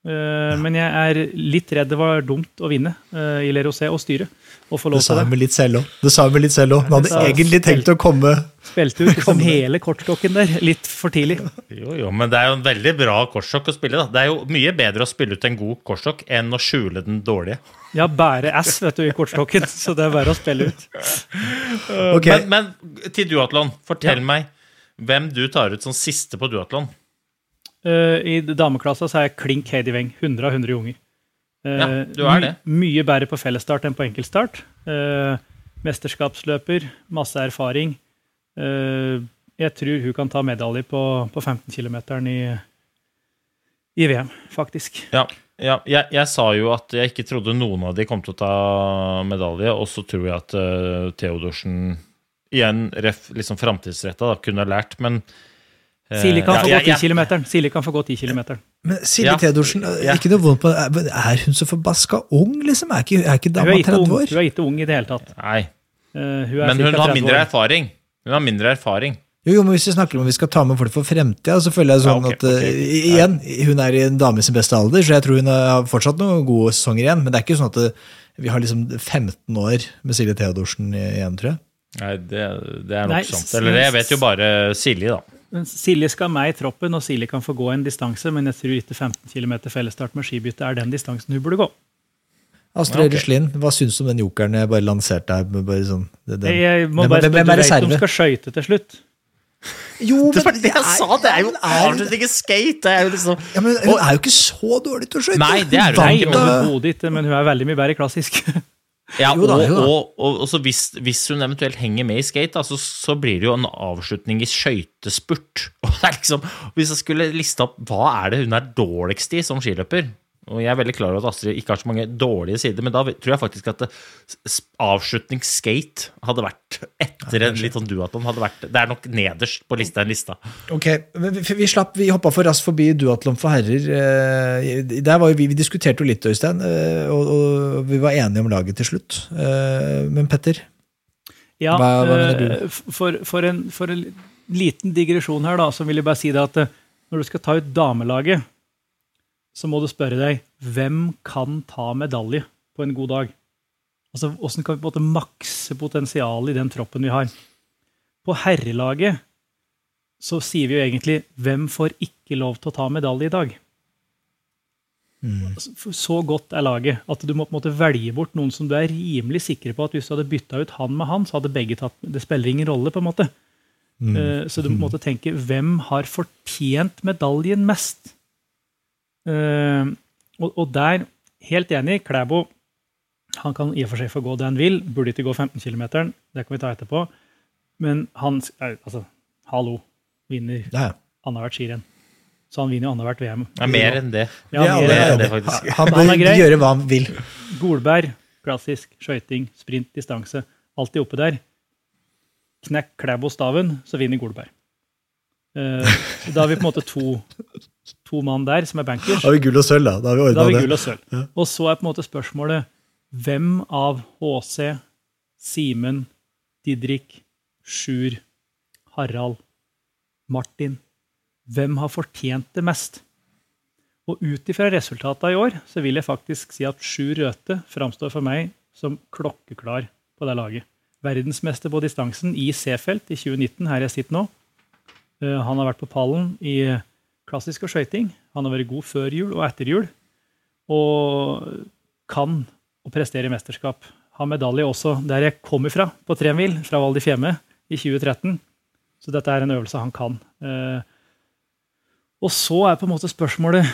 Eh, Men jeg er litt redd det var dumt å vinne uh, i Le Rosé og styre. Og få Det lov sa til hun det. litt selv òg. Det sa hun med litt selv òg. Hun hadde sa- egentlig tenkt å komme Spilte ut liksom hele kortstokken der litt for tidlig. Jo, jo, men det er jo en veldig bra kortstokk å spille. da. Det er jo mye bedre å spille ut en god kortstokk enn å skjule den dårlige. Ja, bare ass vet du, i kortstokken, så det er bare å spille ut. Ok, Men, men til duatlon, fortell meg hvem du tar ut som siste på duatlon. Eh, I dameklassa så er jeg klink Heidi Weng. 100 av 100 unger. Eh, Ja, du er det. My, mye bedre på fellesstart enn på enkeltstart. Eh, mesterskapsløper, masse erfaring. Jeg tror hun kan ta medalje på, på 15 km i, i VM, faktisk. Ja, ja jeg, jeg sa jo at jeg ikke trodde noen av de kom til å ta medalje, og så tror jeg at uh, Theodorsen igjen, ref, liksom framtidsretta, kunne ha lært, men Silje kan ja, få ja. gå 10 jeg- Silje kan få gå 10 km. Men Silje Ja. Theodorsen, eh, ikke noe vondt på Er er hun så forbaska ung, liksom? Er ikke, er ikke dama er 30 år? hun er ikke ung i det hele tatt. Nei, Eh, hun er men hun har mindre år. erfaring. Hun har mindre erfaring. Jo, jo, men Hvis vi snakker om vi skal ta med folk for fremtida, så føler jeg sånn Ja, ok, at okay. ok. igjen, hun er i en dame i sin beste alder, så jeg tror hun har fortsatt noen gode sesonger igjen. Men det er ikke sånn at det, vi har liksom 15 år med Silje Theodorsen igjen, tror jeg. Nei, det, det er nok Nei, sant. Eller jeg vet jo bare Silje, da. Men Silje skal med i troppen, og Silje kan få gå en distanse, men jeg tror ikke 15 km fellesstart med skibytte er den distansen hun burde gå. Astrid Ja, ok. Ruslin, hva syns du om den jokeren jeg bare lanserte her? Bare sånn, det, den- Jeg må bare spørre, er du vet de skal skøyte til slutt? Jo, Det var det jeg sa! Det er jo men er- avslutning skate! Det er jo liksom Ja, men Hun er jo ikke så dårlig til å skøyte. Nei, det er hun ikke, da. overhodet ikke, men hun er veldig mye bedre i klassisk. Ja, og, og, og, og så hvis, hvis hun eventuelt henger med i skate, da, så, så blir det jo en avslutning i skøytespurt. Liksom, Hvis jeg skulle liste opp hva er det hun er dårligst i som skiløper Og jeg er veldig klar over at Astrid ikke har så mange dårlige sider, men da tror jeg faktisk at s- avslutningsskate hadde vært etter en litt sånn duatlon Det er nok nederst på lista enn lista. Ok, men vi, vi slapp, vi hoppa for raskt forbi duatlon for herrer. Eh, Der var jo vi, vi diskuterte jo litt, Øystein, eh, og, og vi var enige om laget til slutt. Eh, Men Petter? Ja, Hva- hva mener du? eh, For, for, en, for en liten digresjon her, da, så vil jeg bare si det at eh, når du skal ta ut damelaget, så må du spørre deg hvem kan ta medalje på en god dag? Altså, Hvordan kan vi på en måte makse potensialet i den troppen vi har? På herrelaget så sier vi jo egentlig hvem får ikke lov til å ta medalje i dag? Mm. Så godt er laget at du må på en måte velge bort noen som du er rimelig sikker på at hvis du hadde bytta ut han med han, så hadde begge tatt Det spiller ingen rolle, på en måte. Mm. Så du må på en måte tenke hvem har fortjent medaljen mest? Eh, og, og der, helt enig, Klæbo han kan i og for seg få gå det han vil. Burde ikke gå 15 km, det kan vi ta etterpå. Men han Altså, hallo, vinner Ja, ja. annethvert skirenn. Så han vinner jo annethvert VM. Ja, er mer enn det. Ja, er mer enn det, faktisk. Han Han bør gjøre hva han vil. Golberg, klassisk, skøyting, sprint, distanse. Alltid oppe der. Knekk Klæbo-staven, så vinner Golberg. Eh, da har vi på en måte to, to mann der som er bankers. Da har vi gull og sølv, da. Da har vi ordna det. gull og sølv. Og så er på en måte spørsmålet hvem av HC, Simen, Didrik, Sjur, Harald, Martin Hvem har fortjent det mest? Og ut ifra resultatene i år så vil jeg faktisk si at Sjur Røthe framstår for meg som klokkeklar på det laget. Verdensmester på distansen i C-felt i 2019, her jeg sitter nå. Eh, Han har vært på pallen i klassisk og skøyting. Han har vært god før jul og etter jul. Og kan å prestere i mesterskap. Har medalje også der jeg kommer fra, på tremil, fra Val di Fiemme i 2013. Så dette er en øvelse han kan. Eh, Og så er på en måte spørsmålet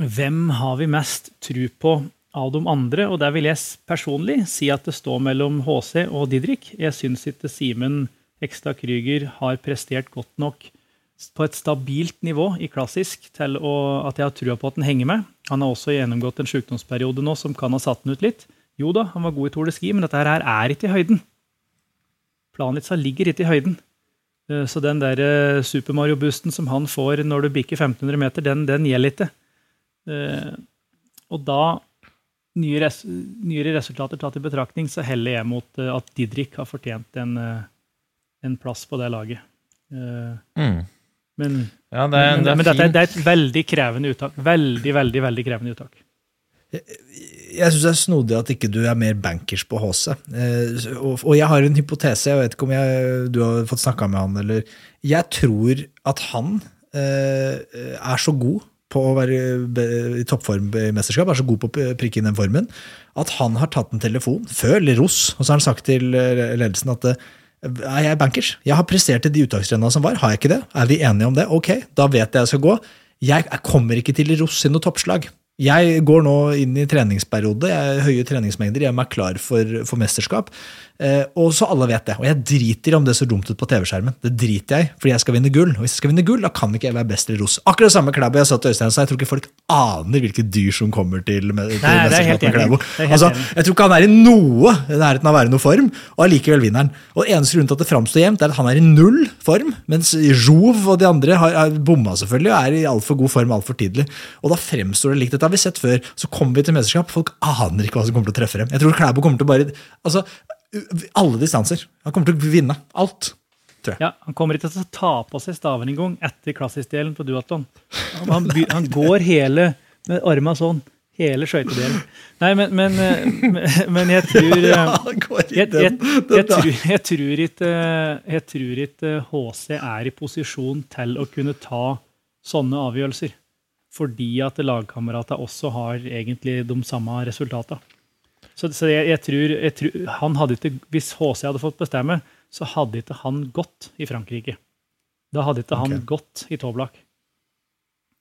hvem har vi mest tru på av de andre? Og der vil jeg personlig si at det står mellom HC og Didrik. Jeg syns ikke Simen Hekstad Krüger har prestert godt nok på et stabilt nivå i klassisk til å, at jeg har trua på at han henger med. Han har også gjennomgått en sykdomsperiode nå som kan ha satt han ut litt. Jo da, han var god i Tour de Ski, men dette her er ikke i høyden. Planitza ligger ikke i høyden. Eh, Så den der eh, Super Mario-boosten som han får når du bikker 1500 meter, den, den gjelder ikke. Eh, Og da, nye res nyere resultater tatt i betraktning, så heller jeg mot at Didrik har fortjent en, en plass på det laget. Mm. Men, Ja, det men, det er men dette er, det er et veldig krevende uttak. Veldig, veldig, veldig krevende uttak. Jeg syns det er snodig at ikke du er mer bankers på HC. Eh, og, og jeg har en hypotese, jeg vet ikke om jeg, du har fått snakka med han, eller Jeg tror at han eh, er så god på å være i toppform i mesterskap, er så god på å prikke inn den formen, at han har tatt en telefon før Leros, og så har han sagt til eh, ledelsen at eh, er jeg bankers? Jeg har prestert i de uttakstrendene som var. Har jeg ikke det? Er vi enige om det? Ok, da vet jeg jeg skal gå. Jeg kommer ikke til Leros i noe toppslag. Jeg går nå inn i treningsperiode, jeg har høye treningsmengder, jeg er meg klar for, for mesterskap. Eh, og så alle vet det. Og jeg driter i om det ser dumt ut på TV-skjermen. Det driter jeg fordi jeg skal vinne gull. Og hvis jeg skal vinne gull, da kan ikke jeg være best i ros. Akkurat det samme Klæbo jeg sa til Øystein, så jeg tror ikke folk aner hvilke dyr som kommer til, med, til er mesterskapet med. Klæbo. Er Altså, jeg tror ikke han er i noe nærheten av å være i noen form, og allikevel vinner han. Og eneste grunn til at det framstår jevnt, er at han er i null form, mens Jouve og de andre har, har bomma selvfølgelig, og er i altfor god form altfor tidlig. Og da fremstår det likt. Dette har vi sett før. Så kommer vi til mesterskap, folk aner ikke hva som kommer til å treffe dem. Jeg tror Klæbo kommer til å bare Altså, alle distanser. Han kommer til å vinne alt. Ja, Han kommer ikke til å ta på seg staven engang etter klassisk-delen på duatlon. Han, han, går hele med armene sånn Hele skøytedelen. Nei, men, men, eh, men, jeg tror eh, jeg, jeg, jeg, jeg tror ikke Jeg tror ikke HC er i posisjon til å kunne ta sånne avgjørelser. Fordi at lagkameratene også har egentlig de samme resultatene. Så, så jeg, jeg, tror, jeg tror han hadde ikke, Hvis HC hadde fått bestemme, så hadde ikke han gått i Frankrike. Da hadde ikke han gått i Toblak.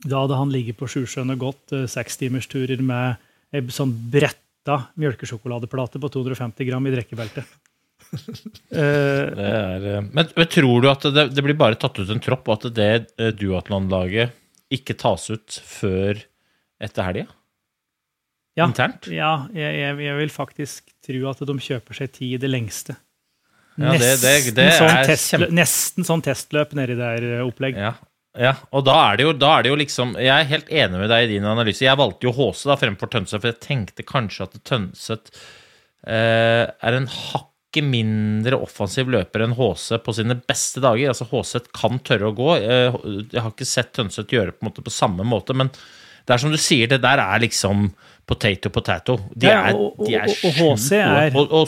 Da hadde han ligget på Sjusjøen og gått eh, sekstimersturer med ei sånn bretta mjølkesjokoladeplate på 250 gram i drikkebeltet. Eh, er, eh, men, men tror du at det, det blir bare tatt ut en tropp, og at det duatlonlaget ikke tas ut før etter helga? ja, Internt? ja jeg, jeg, jeg vil faktisk tro at de kjøper seg tid i det lengste. Ja, det- det- det sånn er testløp, kjempe- nesten sånn testløp nedi der eh, opplegg. Ja. ja. Og da er, det jo, da er det jo liksom Jeg er helt enig med deg i din analyse. Jeg valgte jo HC da fremfor Tønset, for jeg tenkte kanskje at Tønset eh, er en hakket mindre offensiv løper enn HC på sine beste dager. Altså HC kan tørre å gå. Eh, Jeg har ikke sett Tønseth gjøre på, en måte på samme måte, men det er som du sier, det der er liksom potato potato. De Ja, er, og- de er og- og HC er- og, og,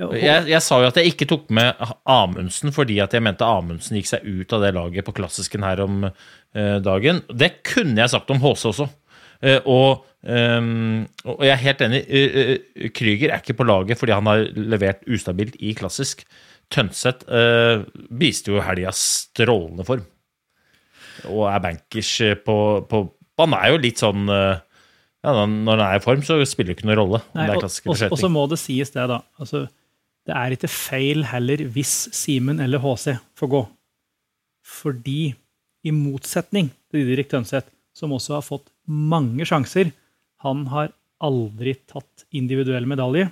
og- jeg, jeg sa jo at jeg ikke tok med Amundsen fordi at jeg mente Amundsen gikk seg ut av det laget på klassisken her om eh, dagen. Det kunne jeg sagt om HC også. Eh, og, ehm, og jeg er helt enig. eh, eh, Krüger er ikke på laget fordi han har levert ustabilt i klassisk. Tønseth viste jo helga strålende form. Og er bankers på, på Han er jo litt sånn ja, Når han er i form, så spiller det ikke noen rolle. Nei, og, og så må det sies det, da. Altså, det er ikke feil heller hvis Simen eller HC får gå. Fordi, i motsetning til Didrik Tønseth, som også har fått mange sjanser, han har aldri tatt individuell medalje.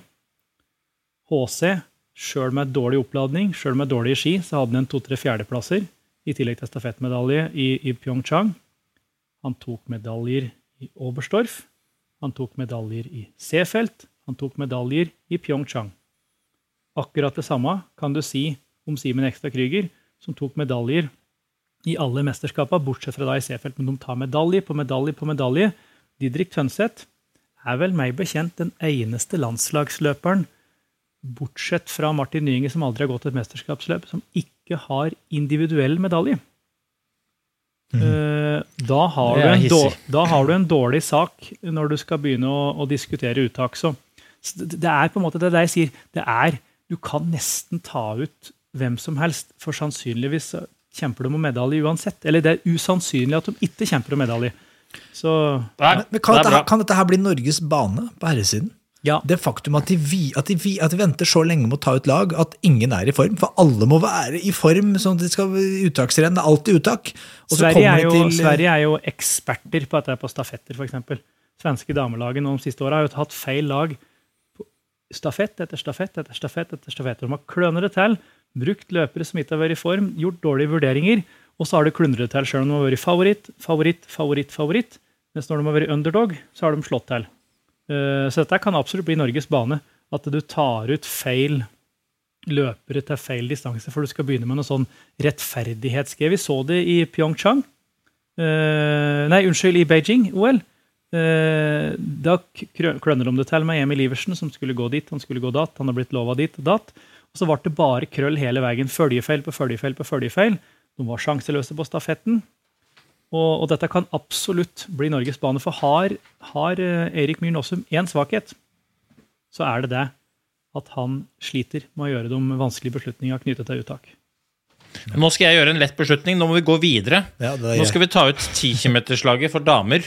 HC, sjøl med dårlig oppladning, sjøl med dårlige ski, så hadde han en to-tre fjerdeplasser, i tillegg til stafettmedalje i, i Pyeongchang. Han tok medaljer i Oberstdorf. Han tok medaljer i Seefeld. Han tok medaljer i Pyeongchang. Akkurat det samme kan du si om Simen Ekstad Krüger, som tok medaljer i alle mesterskapene, bortsett fra da i Seefeld. Men de tar medalje på medalje på medalje. Didrik Tønseth er vel meg bekjent den eneste landslagsløperen, bortsett fra Martin Nyinge, som aldri har gått et mesterskapsløp, som ikke har individuell medalje. Mm. Da har, du en hissig. da har du en dårlig sak når du skal begynne å, å diskutere uttak. Så det er på en måte det jeg sier. Det er, du kan nesten ta ut hvem som helst, for sannsynligvis kjemper de om medalje uansett. Eller det er usannsynlig at de ikke kjemper om medalje. Så Nei, Men, men kan, det dette, her- kan dette her bli Norges bane på herresiden? ja, Det faktum at de, vi, at, de, vi- at de venter så lenge med å ta ut lag at ingen er i form. For alle må være i form sånn at de skal uttaksrenn. Det er alltid uttak. Og Sverige kommer er, de jo, til Sverige er jo eksperter på dette på stafetter, f.eks. Svenske damelaget nå de siste åra har jo hatt feil lag på stafett etter stafett etter stafett. etter stafett. De har klønet det til, brukt løpere som ikke har vært i form, gjort dårlige vurderinger, og så har det klundret til selv om de har vært favoritt, favoritt, favoritt, favoritt. Mens når de har vært underdog, så har de slått til. Eh, Så dette kan absolutt bli Norges bane. At du tar ut feil løpere til feil distanse, for du skal begynne med noe sånn rettferdighetsgreie. Vi så det i Pyeongchang. Eh, nei, unnskyld, i Beijing-OL. Eh, da klønner de det til med Emil Iversen, som skulle gå dit, han skulle gå dat. Han har blitt lova dit og datt. Og så ble det bare krøll hele veien. Følgefeil på følgefeil på følgefeil. De var sjanseløse på stafetten. Og, og dette kan absolutt bli Norges bane. For har, har eh, Erik Myhren Aasum én svakhet, så er det det at han sliter med å gjøre de vanskelige beslutningene knyttet til uttak. Nå skal jeg gjøre en lett beslutning. Nå må vi gå videre. Ja, det er Nå skal vi ta ut 10 km-slaget for damer.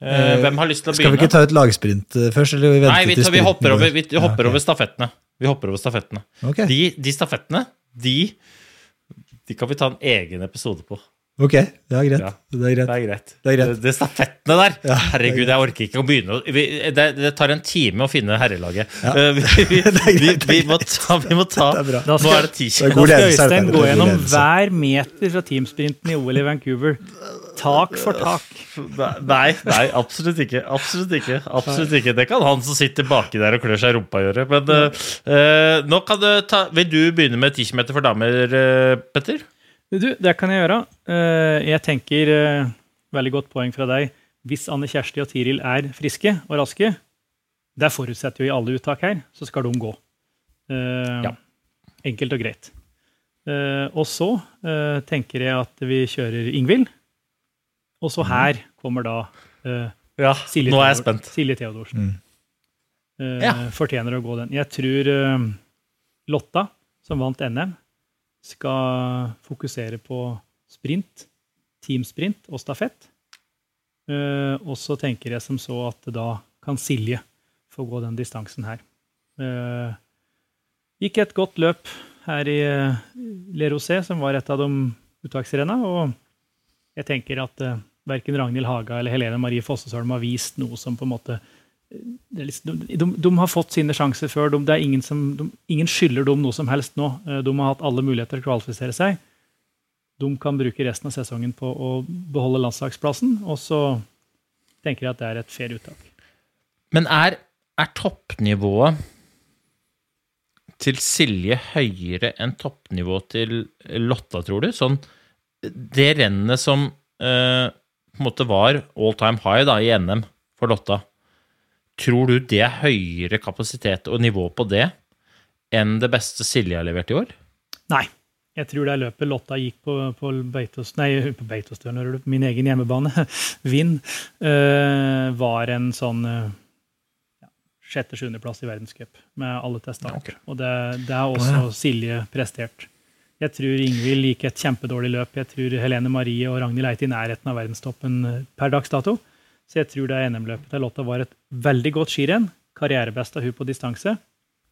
Eh, hvem har lyst til å Skal vi ikke ta ut lagsprint eh, først? Eller vi Nei, vi, tar, vi hopper, over, vi Ja, hopper over stafettene. Vi hopper over stafettene. Okay. De, de stafettene, de, de kan vi ta en egen episode på. Ok, ja, greit. Ja. Det er greit. Det er greit. Det er greit. Det, det stafettene der. Ja, Herregud, jeg orker ikke å begynne vi, det, det tar en time å finne herrelaget. Ja. Eh, vi, vi, Det er vi, det er må ta, vi må ta Det er bra. Da Nå er det ti Det er Da skal Øystein gå gjennom hver meter fra teamsprinten i OL i Vancouver. Tak for tak. Nei, nei, absolutt ikke. Absolutt ikke. Absolutt ikke. Det kan han som sitter baki der og klør seg i rumpa gjøre. Men eh, eh, nå kan du ta Vil du begynne med 10 km for damer, eh, Petter? Du, det kan jeg gjøre. Uh, Jeg tenker uh, Veldig godt poeng fra deg. hvis Anne Kjersti og Tiril er friske og raske, det forutsetter jo i alle uttak her, så skal de gå. Eh, Ja. Enkelt og greit. Eh, og så eh, tenker jeg at vi kjører Ingvild. Og så her kommer da uh, Ja, Silje, nå er jeg spent. Silje Theodorsen. Eh, Ja. Fortjener å gå den. Jeg tror uh, Lotta, som vant NM, skal fokusere på sprint, teamsprint og stafett. Og så tenker jeg som så at da kan Silje få gå den distansen her. Gikk et godt løp her i uh, Le Rosé, som var et av de uttaksrenna, og jeg tenker at uh, verken Ragnhild Haga eller Helene Marie Fossesholm har vist noe som på en måte liksom, de, de, de har fått sine sjanser før. De, det er ingen, som, de, ingen skylder dem noe som helst nå. Eh, De har hatt alle muligheter til å kvalifisere seg. De kan bruke resten av sesongen på å beholde landslagsplassen, og så tenker jeg at det er et fair uttak. Men er, er toppnivået til Silje høyere enn toppnivået til Lotta, tror du? Sånn, det rennet som eh, på en måte var all time high da, i NM for Lotta, tror du det er høyere kapasitet og nivå på det enn det beste Silje har levert i år? Nei. Jeg tror det er løpet Lotta gikk på, på Beitos, nei, på Beitostølen, hører du, min egen hjemmebane, Vind, eh, var en sånn eh, sjette-sjuendeplass i verdenscup med alle testene. Okay. Og det, det er også Silje prestert. Jeg tror Ingvild gikk et kjempedårlig løp. Jeg tror Helene Marie og Ragnhild Eite i nærheten av verdenstoppen eh, per dags dato. Så jeg tror det NM-løpet til Lotta var et veldig godt skirenn. Karrierebest av hun på distanse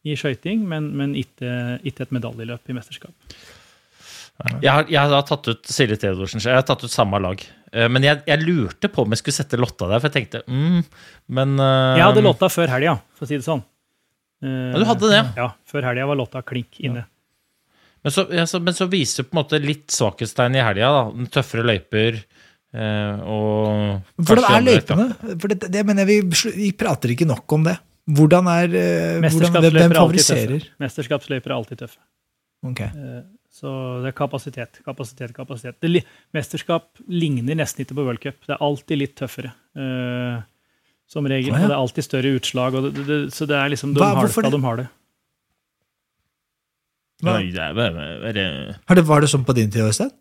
i skøyting, men, men ikke, ikke et medaljeløp i mesterskap. Jeg har, jeg har tatt ut Silje Theodorsen, jeg har tatt ut samme lag. Eh, Men jeg, jeg lurte på om jeg skulle sette Lotta der, for jeg tenkte mm, Men uh, Jeg hadde Lotta før helga, for å si det sånn. Uh, Ja, du hadde det, ja. Ja, før helga var Lotta klink inne. Men så, ja, så, men så viser på en måte litt svakhetstegn i helga. Tøffere løyper eh, og Hvordan er løypene? For det, det mener jeg vi, vi prater ikke nok om det. Hvordan er eh, hvordan, Hvem er alltid favoriserer? Mesterskapsløyper er alltid tøffe. Ok. Eh, Så det er kapasitet, kapasitet, kapasitet. Det, mesterskap ligner nesten ikke på World Cup. Det er alltid litt tøffere. eh, som regel. Ah, ja. Og det er alltid større utslag. Og det, det, så det er liksom de Hva- har det det? de har det. Hva- det, var det sånn på din tid, Øystein?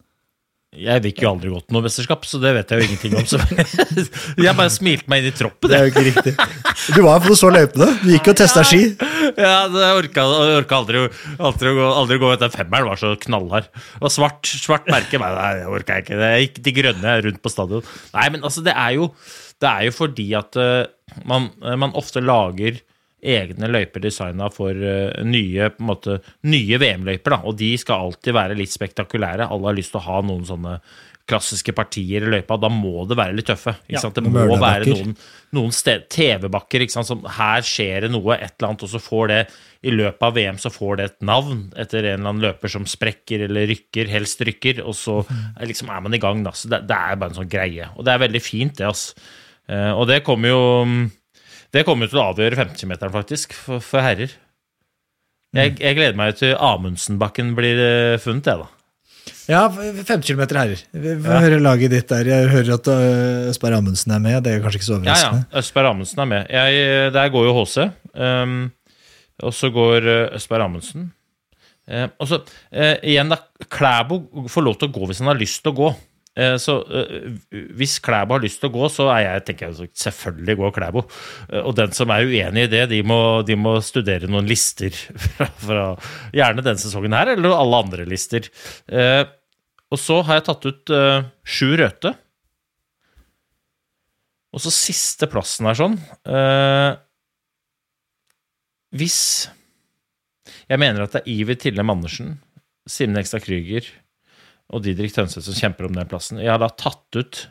Jeg fikk jo aldri gått noe mesterskap, så det vet jeg jo ingenting om. Så jeg bare smilte meg inn i troppen. Det er jo ikke riktig. Du var iallfall og så løypene. Du gikk og testa ski. Ja, jeg orka, orka aldri, aldri, aldri gå etter femmeren, var så knallhard. Og svart, svart merke, nei, nei, det orka jeg ikke. Det gikk de grønne rundt på stadion. Nei, men altså, det er jo, det er jo fordi at uh, man, eh, man ofte lager egne løyper designa for eh, nye, nye VM-løyper. Og de skal alltid være litt spektakulære. Alle har lyst til å ha noen sånne klassiske partier i løypa. Da må det være litt tøffe. Ikke Ja. Det må være noen noen TV-bakker, som her skjer det noe, et eller annet, og så får det i løpet av VM så får det et navn etter en eller annen løper som sprekker eller rykker, helst rykker, og så er liksom er man i gang, da. Så det, det er bare en sånn greie. Og det er veldig fint, det, altså. Og det kommer jo Det kommer jo til å avgjøre 50-meteren, faktisk, for, for herrer. Jeg, jeg gleder meg til Amundsenbakken blir eh, funnet, jeg, da. Ja, 50 km herrer. Vi får høre laget ditt der. Jeg hører at øh, Østberg Amundsen er med. Det er kanskje ikke så Ja, ja. overraskende. Østberg Amundsen er med. Jeg, der går jo HC. Um, og så går Østberg Amundsen. Um, og så uh, igjen, da. Klæbo får lov til å gå hvis han har lyst til å gå. Eh, så eh, hvis Klæbo har lyst til å gå, så jeg, tenker jeg selvfølgelig går Klæbo. Eh, og den som er uenig i det, de må, de må studere noen lister fra, fra gjerne denne sesongen her, eller alle andre lister. Og så har jeg tatt ut sju røte. Og så siste plassen her sånn Hvis Jeg mener at det er Iver Tillem Andersen, Simen Ekstad Krüger og Didrik Tønseth som kjemper om den plassen. Jeg har da tatt ut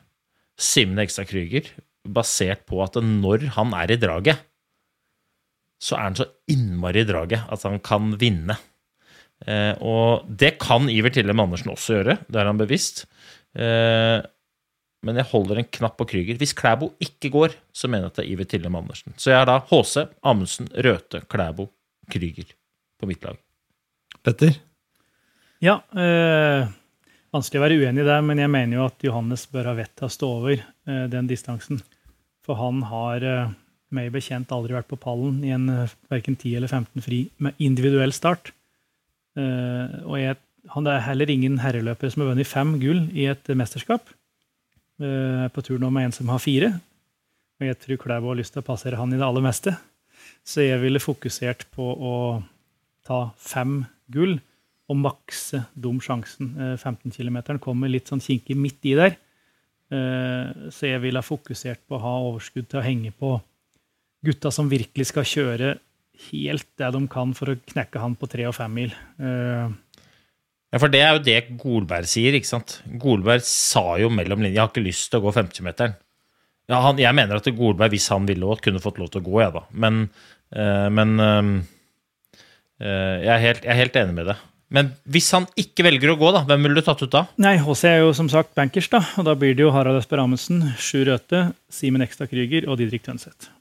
Simen Ekstad Krüger basert på at når han er i draget, så er han så innmari i draget at han kan vinne. Eh, og det kan Iver Tillem Andersen også gjøre, det er han bevisst. Eh, men jeg holder en knapp på Krüger. Hvis Klæbo ikke går, så mener jeg at det er Iver Tillem Andersen. Så jeg har da HC, Amundsen, Røthe, Klæbo, Krüger på mitt lag. Petter? Ja, eh, vanskelig å være uenig i det, men jeg mener jo at Johannes bør ha vett til å stå over eh, den distansen. For han har eh, meg bekjent aldri vært på pallen i en eh, verken 10 eller 15 fri med individuell start. Eh, og jeg, han er heller ingen herreløper som har vunnet fem gull i et mesterskap. Jeg er på tur nå med en som har fire. Og jeg tror Klæbo har lyst til å passere han i det aller meste. Så jeg ville fokusert på å ta fem gull og makse dum sjansen. 15 km kommer litt sånn kinkig midt i der. Eh, så jeg ville ha fokusert på å ha overskudd til å henge på gutta som virkelig skal kjøre helt det de kan for å knekke han på tre og fem mil. Eh, ja, for det er jo det Golberg sier, ikke sant? Golberg sa jo mellom linjene 'Jeg har ikke lyst til å gå 50-meteren'. Ja, han, jeg mener at Golberg, hvis han ville òg, kunne fått lov til å gå, jeg, ja, da. Men, øh, men jeg, er helt, jeg, er helt, enig med det. Men hvis han ikke velger å gå, da, hvem ville du tatt ut da? Nei, HC er jo som sagt bankers, da. Og da blir det jo Harald Esper Amundsen, Sjur Røthe, Simen Ekstad Krüger og Didrik Tønseth.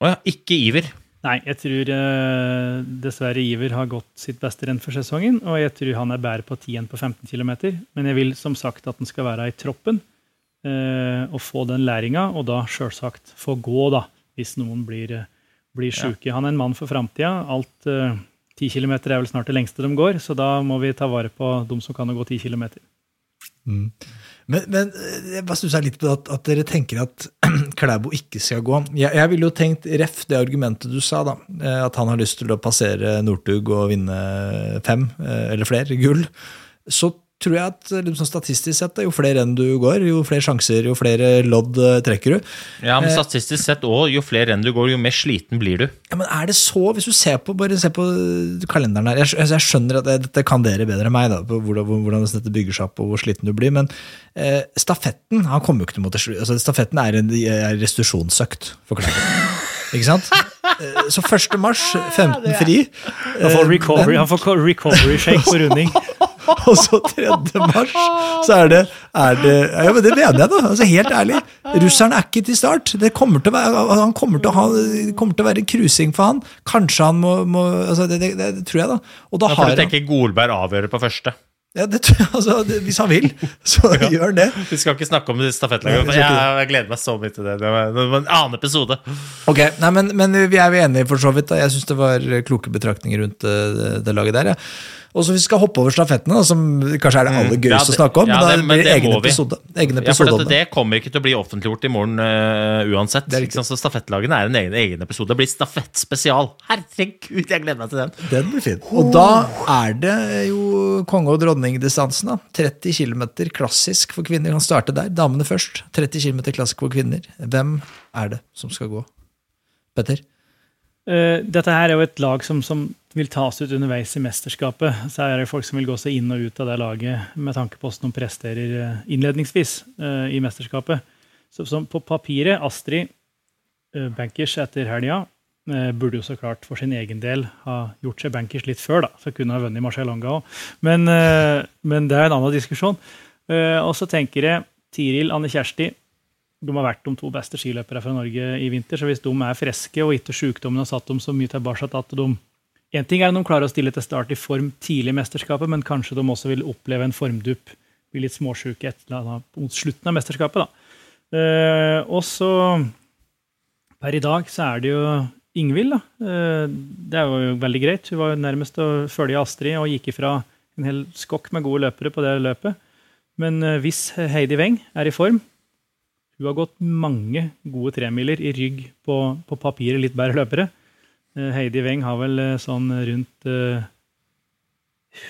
Å ja, ikke Iver? Nei, jeg tror eh, dessverre Iver har gått sitt beste renn for sesongen. Og jeg tror han er bedre på 10 enn på 15 km. Men jeg vil som sagt at han skal være i troppen eh, og få den læringa. Og da sjølsagt få gå, da, hvis noen blir, eh, blir sjuke. Ja. Han er en mann for framtida. Alt eh, 10 km er vel snart det lengste de går, så da må vi ta vare på de som kan gå 10 km. Mm. Men, men eh, jeg bare stusser litt på at, at, dere tenker at Klæbo ikke skal gå. Jeg, jeg ville jo tenkt ref det argumentet du sa, da, eh, at han har lyst til å passere Northug og vinne fem eh, eller flere gull. Så tror jeg at liksom, statistisk sett, jo flere enn du går, jo flere sjanser, jo flere lodd uh, trekker du. Ja, men statistisk sett òg, jo flere enn du går, jo mer sliten blir du. Ja, men er det så, hvis du ser på, bare se på kalenderen her Jeg, jeg skjønner at dette kan dere bedre enn meg, da, på hvordan, hvordan dette bygger seg opp, og hvor sliten du blir, men eh, stafetten han kommer jo ikke måtte altså, Stafetten er en er restitusjonsøkt for Klæbo. Ikke sant? Eh, så 1. mars, 15 fri. Han får recovery, han får recovery shake på runding. Og så 3. mars, så er det, er det Ja, men det mener jeg, da. Altså, helt ærlig. Russeren er ikke til start. Det kommer til å være, han kommer til ha, kommer til å være cruising for han. Kanskje han må, må altså, det, det, det, tror jeg, da. Og da ja, for du tenker Golberg avgjør på første? Ja, det, altså, det, Hvis han vil, så ja. gjør han det. Vi skal ikke snakke om stafettlaget. Jeg, jeg, gleder meg så mye til det. Det var, en annen episode. Ok, nei, men, men, vi er jo enige for så vidt. Da. Jeg syns det var kloke betraktninger rundt det, eh, det laget der. Ja. Og så vi skal hoppe over stafettene, som kanskje er det aller mm. gøyeste ja, å snakke om. Ja, det, men det egen episode, egen episode ja, for det, kommer ikke til å bli offentliggjort i morgen uh, uansett. Det er så Stafettlagene er en egen, egen episode. Det blir stafettspesial. Herregud, jeg gleder meg til den. Den blir fin. Og da er det jo konge- og dronningdistansen. 30 km klassisk for kvinner. Kan starte der. Damene først. 30 km klassisk for kvinner. Hvem er det som skal gå? Petter? Uh, dette her er jo et lag som, som vil tas ut underveis i mesterskapet. Så er det folk som vil gå seg inn og ut av det laget med tanke på hvordan de presterer eh, innledningsvis uh, i mesterskapet. Så, så, på papiret, Astrid uh, bankers etter helga burde jo så klart for sin egen del ha gjort seg bankers litt før, da, så kunne ha vunnet Marcialonga òg. Men, men, det er en annen diskusjon. og så tenker jeg Tiril, Anne Kjersti de har vært de to beste skiløpere fra Norge i vinter. Så hvis de er friske og ikke sykdommen har satt dem så mye tilbake at de en ting er om de klarer å stille til start i form tidlig i mesterskapet, men kanskje de også vil oppleve en formdupp, bli litt småsjuke mot slutten av mesterskapet. Uh, og så Per i dag så er det jo Ingvild. Uh, det er jo veldig greit. Hun var jo nærmest å følge Astrid og gikk ifra en hel skokk med gode løpere på det løpet. Men uh, hvis Heidi Weng er i form Hun har gått mange gode tremiler i rygg på, på papiret litt bedre løpere. Eh, Heidi Weng har vel eh, sånn rundt 100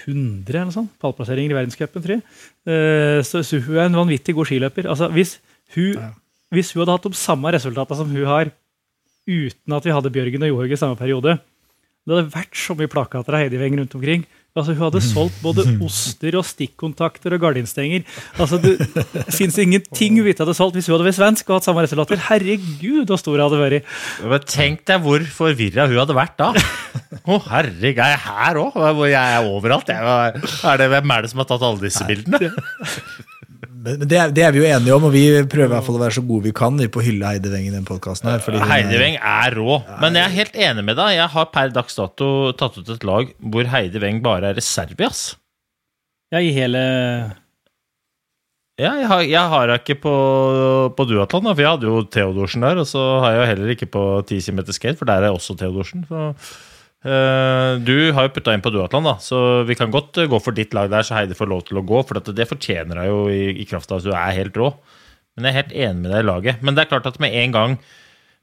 eh, eller sånn, pallplasseringer i verdenscupen, tror jeg. Så, så, hun er en vanvittig god skiløper. Altså, hvis, hun, ja. hvis hun hadde hatt de samme resultatene som hun har uten at vi hadde Bjørgen og Johaug i samme periode, det hadde vært så mye plakater av Heidi Weng rundt omkring. Altså, hun hadde solgt både oster og stikkontakter og gardinstenger. Altså, det fins ingenting hun ikke hadde solgt hvis hun hadde vært svensk og hatt samme resultater. Herregud, hvor stor hun hadde vært. Men tenk deg hvor forvirra hun hadde vært da. Å, oh, herregud, er jeg her òg? Jeg er overalt. Jeg, er det, hvem er det som har tatt alle disse bildene? Men det er, det er, vi jo enige om, og vi prøver i hvert fall å være så gode vi kan på å hylle Heidi Weng i den podkasten. Heidi Weng er rå, men jeg er helt enig med deg. Jeg har per dags dato tatt ut et lag hvor Heidi Weng bare er reserve, ass. Ja, i hele Ja, jeg har, jeg har ikke på, på duatlon, for jeg hadde jo Theodorsen der. Og så har jeg jo heller ikke på 10 km skate, for der er også Theodorsen. Så, du har jo putta inn på Duatland, da, så vi kan godt eh, gå for ditt lag der, så Heidi får lov til å gå. For at det fortjener hun jo i, i kraft av at du er helt rå. Men jeg er helt enig med deg i laget. Men det er klart at med en gang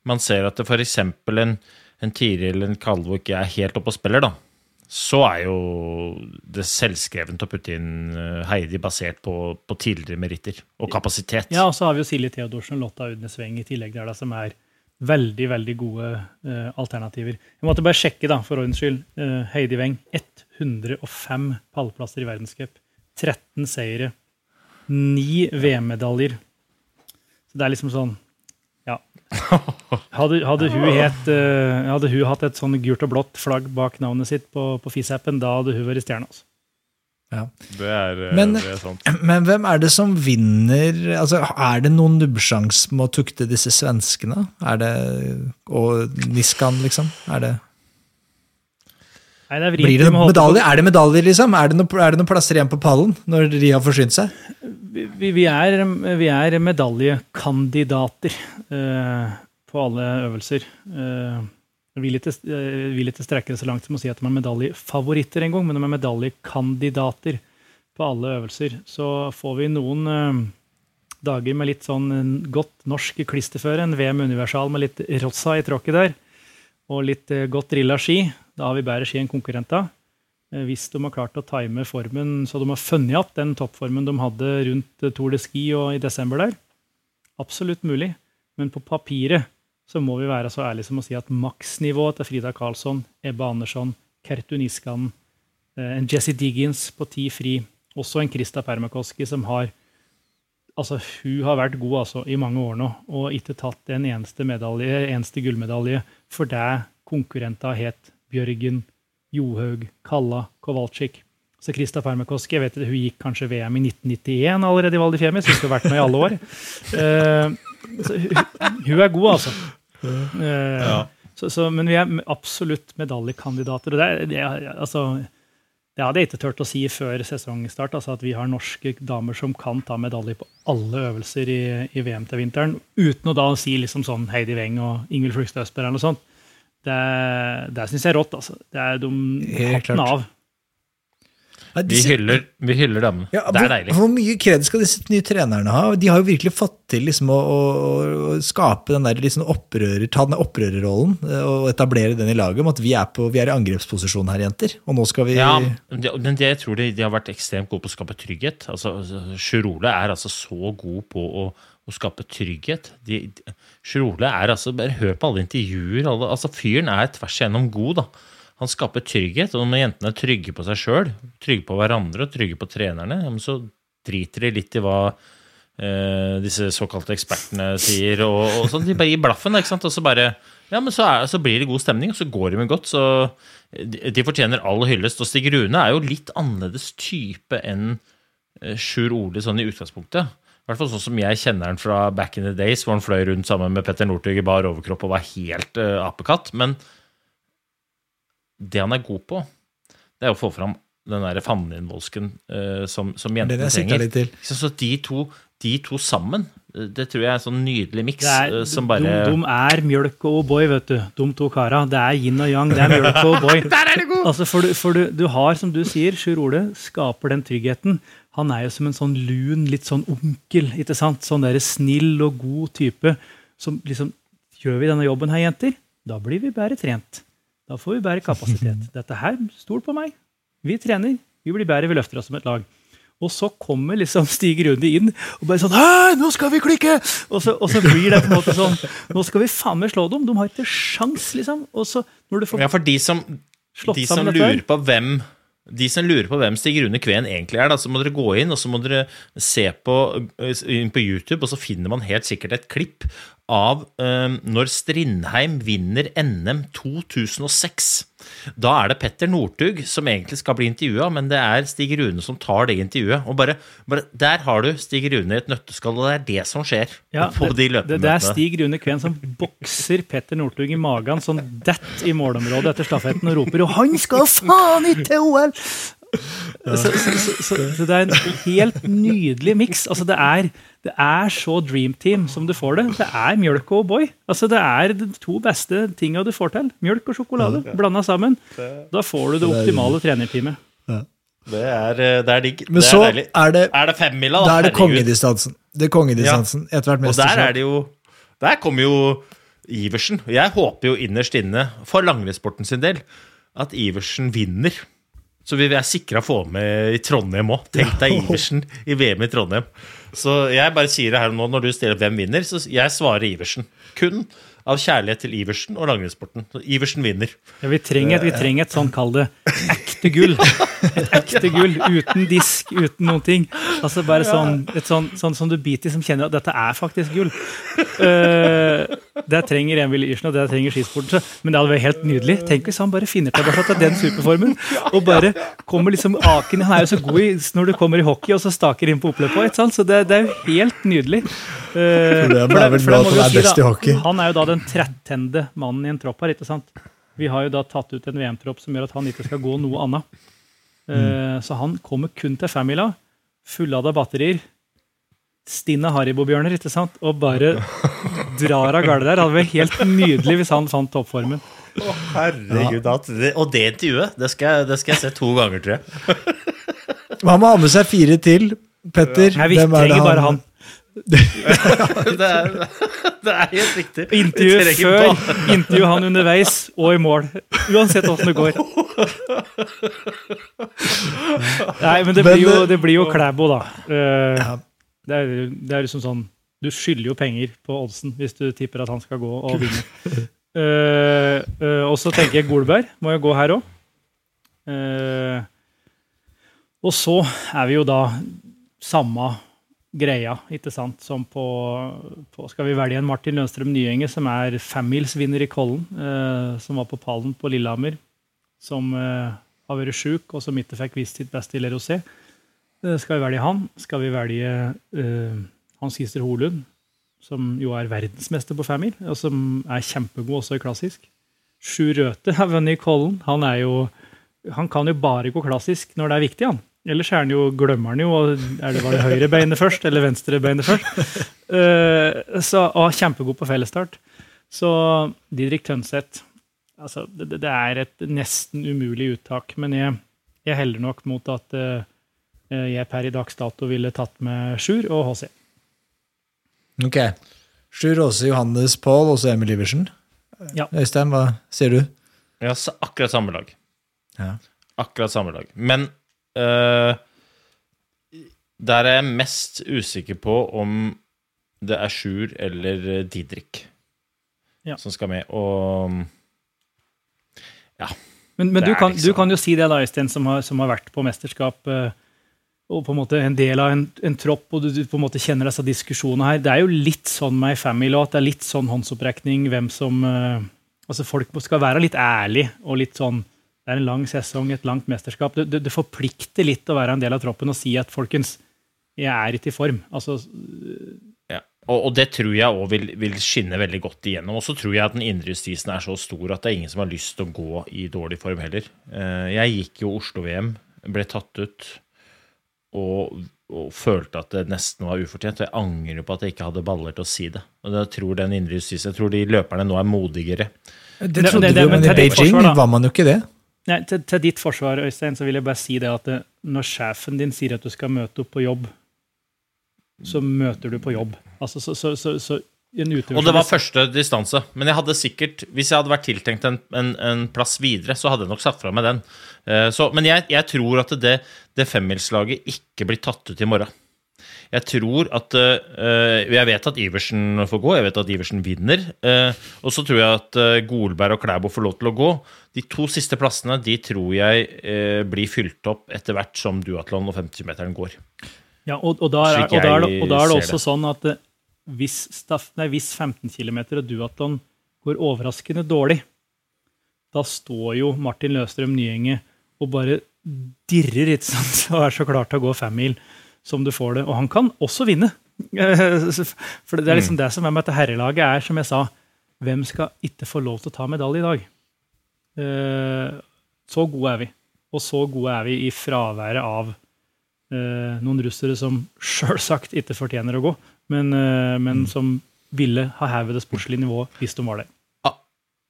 man ser at det f.eks. en, en Tiril eller en Kalvo ikke er helt oppe og spiller, da, så er jo det selvskrevent å putte inn eh, Heidi basert på, på tidligere meritter og kapasitet. Ja, og så har vi jo Silje Theodorsen og Lotta Udnesveng i tillegg der, da, som er veldig, veldig gode eh, alternativer. Jeg måtte bare sjekke, da, for ordens skyld. Eh, Heidi Weng, 105 pallplasser i verdenscup. 13 seire. 9 VM-medaljer. Så det er liksom sånn Ja. Hadde, hadde, hun het, eh, hadde hun hatt et sånn gult og blått flagg bak navnet sitt på, på FIS-appen, da hadde hun vært stjerne. Altså. Det er, eh, Men- det er sant. Men hvem er det som vinner altså, Er det noen nubbsjans med å tukte disse svenskene? Er det Og Niskan, liksom? Er det, Nei, det er blir det medaljer? Er det medaljer, liksom? Er det, noen, er det noen plasser igjen på pallen når de har forsynt seg? vi, vi, er, vi er medaljekandidater uh, på alle øvelser. Eh, jeg vil ikke, jeg vil ikke strekke det så langt som å si at de er medaljefavoritter engang, men de er medaljekandidater på alle øvelser. Så får vi noen eh, dager med litt sånn eh, godt norsk klisterføre, en VM Universal med litt rossa i tråkket der, og litt eh, godt drilla ski. Da har vi bedre ski enn konkurrenter. Eh, Hvis de har klart å time formen så de har funnet igjen den toppformen de hadde rundt eh, Tour de Ski og i desember der. Absolutt mulig. Men på papiret så må vi være så ærlige som å si at maksnivået til Frida Karlsson, Ebba Andersson, Kertu Niskan, eh, en Jesse Diggins på ti fri, også en Krista Permakoski som har Altså, hun har vært god altså, i mange år nå og ikke tatt en eneste, medalje, eneste gullmedalje fordi konkurrenter het Bjørgen, Johaug, Kalla, Kowalczyk. Så Krista Permakoski, jeg vet ikke, hun gikk kanskje VM i 1991 allerede i Val di Fiemme, så hun skulle vært med i alle år. Uh, hun, hun er god, altså. Eh, så, så, men vi er absolutt medaljekandidater. Det, det, altså, det hadde jeg ikke turt å si før sesongstart, altså at vi har norske damer som kan ta medalje på alle øvelser i, i VM til vinteren, uten å da si liksom sånn Heidi Weng og Ingvild Flugstad Østberg eller noe sånt. Det, det syns jeg er rått. altså. Det er de Helt hatten klart. Av. disse, Vi hyller, vi hyller damene. Ja, det er hvor, deilig. hvor mye kred skal disse nye trenerne ha? De har jo virkelig fått til liksom å, å, å skape den der liksom opprører, ta den opprørerrollen eh, og etablere den i laget om at vi er, på, vi er i angrepsposisjon her, jenter. Og nå skal vi Ja, men jeg tror de, de har vært ekstremt gode på å skape trygghet. Altså, Sjurole er altså så god på å, å skape trygghet. De, de, Sjurole er altså Bare hør på alle intervjuer. Alle, altså Fyren er tvers igjennom god, da. Han skaper trygghet, og når jentene er trygge på seg sjøl, trygge på hverandre og trygge på trenerne, så driter de litt i hva eh, disse såkalte ekspertene sier, og, og sånn. De bare gir blaffen, ikke sant. Og så bare Ja, men så, er, så blir det god stemning, og så går de med godt. Så de, de fortjener all hyllest. Og Stig Rune er jo litt annerledes type enn eh, Sjur Ole sånn i utgangspunktet. I hvert fall sånn som jeg kjenner han fra back in the days, hvor han fløy rundt sammen med Petter Northug i bar overkropp og var helt uh, apekatt. Men det han er god på, det er å få fram den der fanneinnvolsken uh, som, som jentene trenger. litt til. Så, så de, to, de to sammen, eh, det tror jeg er en sånn nydelig miks eh, som bare de, de er mjølk og O'boy, vet du. De to kara. Det er yin og yang. Det er mjølk og O'boy. Der er det god! Altså, for du, for du, du har, som du sier, Sjur Ole skaper den tryggheten. Han er jo som en sånn lun, litt sånn onkel. ikke sant? Sånn der snill og god type. Som liksom Gjør vi denne jobben her, jenter? Da blir vi bedre trent. Da får vi bedre kapasitet. Dette her, stol på meg. Vi trener. Vi blir bedre, vi løfter oss som et lag. Og så kommer liksom Stig Rune inn og bare sånn Hei, nå skal vi klikke! Og så, og så blir det på en måte sånn Nå skal vi faen meg slå dem! De har ikke sjans, liksom. Og så, når du får Ja, for de som, de som lurer på hvem de som lurer på hvem Stig Rune Kveen egentlig er, da, så må dere gå inn og så må dere se på, inn på YouTube, og så finner man helt sikkert et klipp av eh, når Strindheim vinner NM 2006. Da er det Petter Northug som egentlig skal bli intervjua, men det er Stig Rune som tar det intervjuet. Og bare, bare Der har du Stig Rune i et nøtteskall, og det er det som skjer Ja, på de det, det, det er. Stig Rune Kveen som bokser Petter Northug i magen sånn dett i målområdet etter stafetten og roper 'Og han skal faen ikke til OL!' Så, så, så, så, det er en helt nydelig miks. Altså, det, er, det er så Dream Team som du får det. Det er mjølk og O'boy. Altså, det er de to beste tinga du får til. Mjølk og sjokolade blanda sammen. Da får du det optimale trenerteamet. Det er, eh, det er digg. Men så er er det, Er det femmila, da? da er det kongedistansen. Det er kongedistansen etter hvert Og der er det jo Der kommer jo Iversen. Jeg håper jo innerst inne, for langrennssporten sin del, at Iversen vinner. Så vi er sikra å få med i Trondheim òg. Tenk deg Iversen i VM i Trondheim. Så jeg bare sier det her nå, når du stiller hvem vinner, så jeg svarer Iversen. Kun av kjærlighet til Iversen og langrennssporten. Iversen vinner. Ja, vi, trenger, vi trenger et sånn, kall det, ekte gull. Et ekte gull, uten disk, uten noen ting. Altså bare sånn, et sånn, sånn som du biter i, som kjenner at dette er faktisk gull. Uh, det trenger Emil Yrsen, og det trenger skisporten. Så, men det hadde vært helt nydelig. Tenk hvis han bare finner tilbake til den superformen, og bare kommer liksom aken Han er jo så god i, når du kommer i hockey, og så staker inn på oppløpet sant? så det, det er jo helt nydelig. Uh, det er for vel for bra må at vi han jo er si best da, i hockey. Han er jo da den trettende mannen i en tropp her, ikke sant? Vi har jo da tatt ut en VM-tropp som gjør at han ikke skal gå noe annet. Eh, Så han kommer kun til femmila, fullada batterier, stinne Haribo-bjørner, ikke sant? Og bare drar av gårde der. Det hadde vært helt nydelig hvis han fant toppformen. Å, Herregud, Ja. det, Og det intervjuet, det skal, jeg- det skal jeg se to ganger, tror jeg. Han må ha med seg fire til. Petter, Nei, vi hvem er det trenger bare han. Det er, det er helt riktig. Intervju før, intervju han underveis og i mål. Uansett åssen det går. Nei, men det blir jo, eh, det blir jo Klæbo, da. Eh, Det er, det er liksom sånn Du skylder jo penger på oddsen hvis du tipper at han skal gå og vinne. Eh, og så tenker jeg Golberg må jo gå her òg. og så er vi jo da samme greia, ikke sant, som på, på Skal vi velge en Martin Lønstrøm Nyenge, som er femmilsvinner i Kollen, eh, som var på pallen på Lillehammer, som eh, har vært sjuk, og som ikke fikk vist sitt beste i Le Rosé. Eh, skal vi velge han? Skal vi velge eh, Hans Gister Holund, som jo er verdensmester på femmil, og som er kjempegod også i klassisk? Sju Røthe har vunnet i Kollen. Han er jo han kan jo bare gå klassisk når det er viktig, han. Ellers er han jo, glemmer han jo. Er det, var det høyre beinet først, eller venstre beinet først? Uh, så, og kjempegod på fellesstart. Så Didrik Tønseth altså, det, det er et nesten umulig uttak, men jeg, jeg heller nok mot at uh, jeg per i dags dato ville tatt med Sjur og HC. Ok. Sjur Åse, Johannes Paul og så Emil Iversen. Ja. Øystein, hva sier du? Ja, akkurat samme lag. Ja. Akkurat samme lag. Men der er jeg mest usikker på om det er Sjur eller eh, Didrik Ja. som skal med. Og Men, men du, kan, liksom- du kan jo si det, da, Øystein, som har, som har vært på mesterskap. eh, og på en måte en del av en, en tropp, og du, du på en måte kjenner disse diskusjonene her. Det er jo litt sånn My family at det er litt sånn håndsopprekning hvem som uh, Altså Folk skal være litt ærlige og litt sånn Det er en lang sesong, et langt mesterskap. Det, det, det forplikter litt å være en del av troppen og si at folkens, jeg er ikke i form. Altså, Ja. Og, og det tror jeg òg vil, vil skinne veldig godt igjennom. Og så tror jeg at den indre justisen er så stor at det er ingen som har lyst til å gå i dårlig form heller. Eh, Jeg gikk jo Oslo-VM, ble tatt ut og, og følte at det nesten var ufortjent. Og jeg angrer på at jeg ikke hadde baller til å si det. Og jeg tror den indre justisen, jeg tror de løperne nå er modigere. Det trodde det- det- du, men men i Beijing forsvar, var man jo ikke det. Nei, til, til ditt forsvar, Øystein, så vil jeg bare si det at det, når sjefen din sier at du skal møte opp på jobb, så møter du på jobb. Altså, så, så, så, så Og det var første distanse. Men jeg hadde sikkert, hvis jeg hadde vært tiltenkt en, en, en plass videre, så hadde jeg nok satt fra meg den. Eh, Så, men jeg, jeg tror at det, det femmilslaget ikke blir tatt ut i morgen. Jeg tror at eh, Jeg vet at Iversen får gå, jeg vet at Iversen vinner. eh, og så tror jeg at eh, Golberg og Klæbo får lov til å gå. De to siste plassene de tror jeg blir fylt opp etter hvert som duatlon og 50-meteren går. Ja, og, og, da er, og, da er det, og da er det også også sånn at hvis, staff, nei, hvis 15 km og duatlon går overraskende dårlig, da står jo Martin Løstrøm Nyenge og bare dirrer ikke sant? og er så klar til å gå femmil som du får det. Og han kan også vinne. For det er liksom det som er med dette herrelaget, er som jeg sa, hvem skal ikke få lov til å ta medalje i dag? Eh, Så gode er vi. Og så gode er vi i fraværet av uh, noen russere som sjølsagt ikke fortjener å gå, men, uh, men som ville ha hevet det sportslige nivået hvis de var der.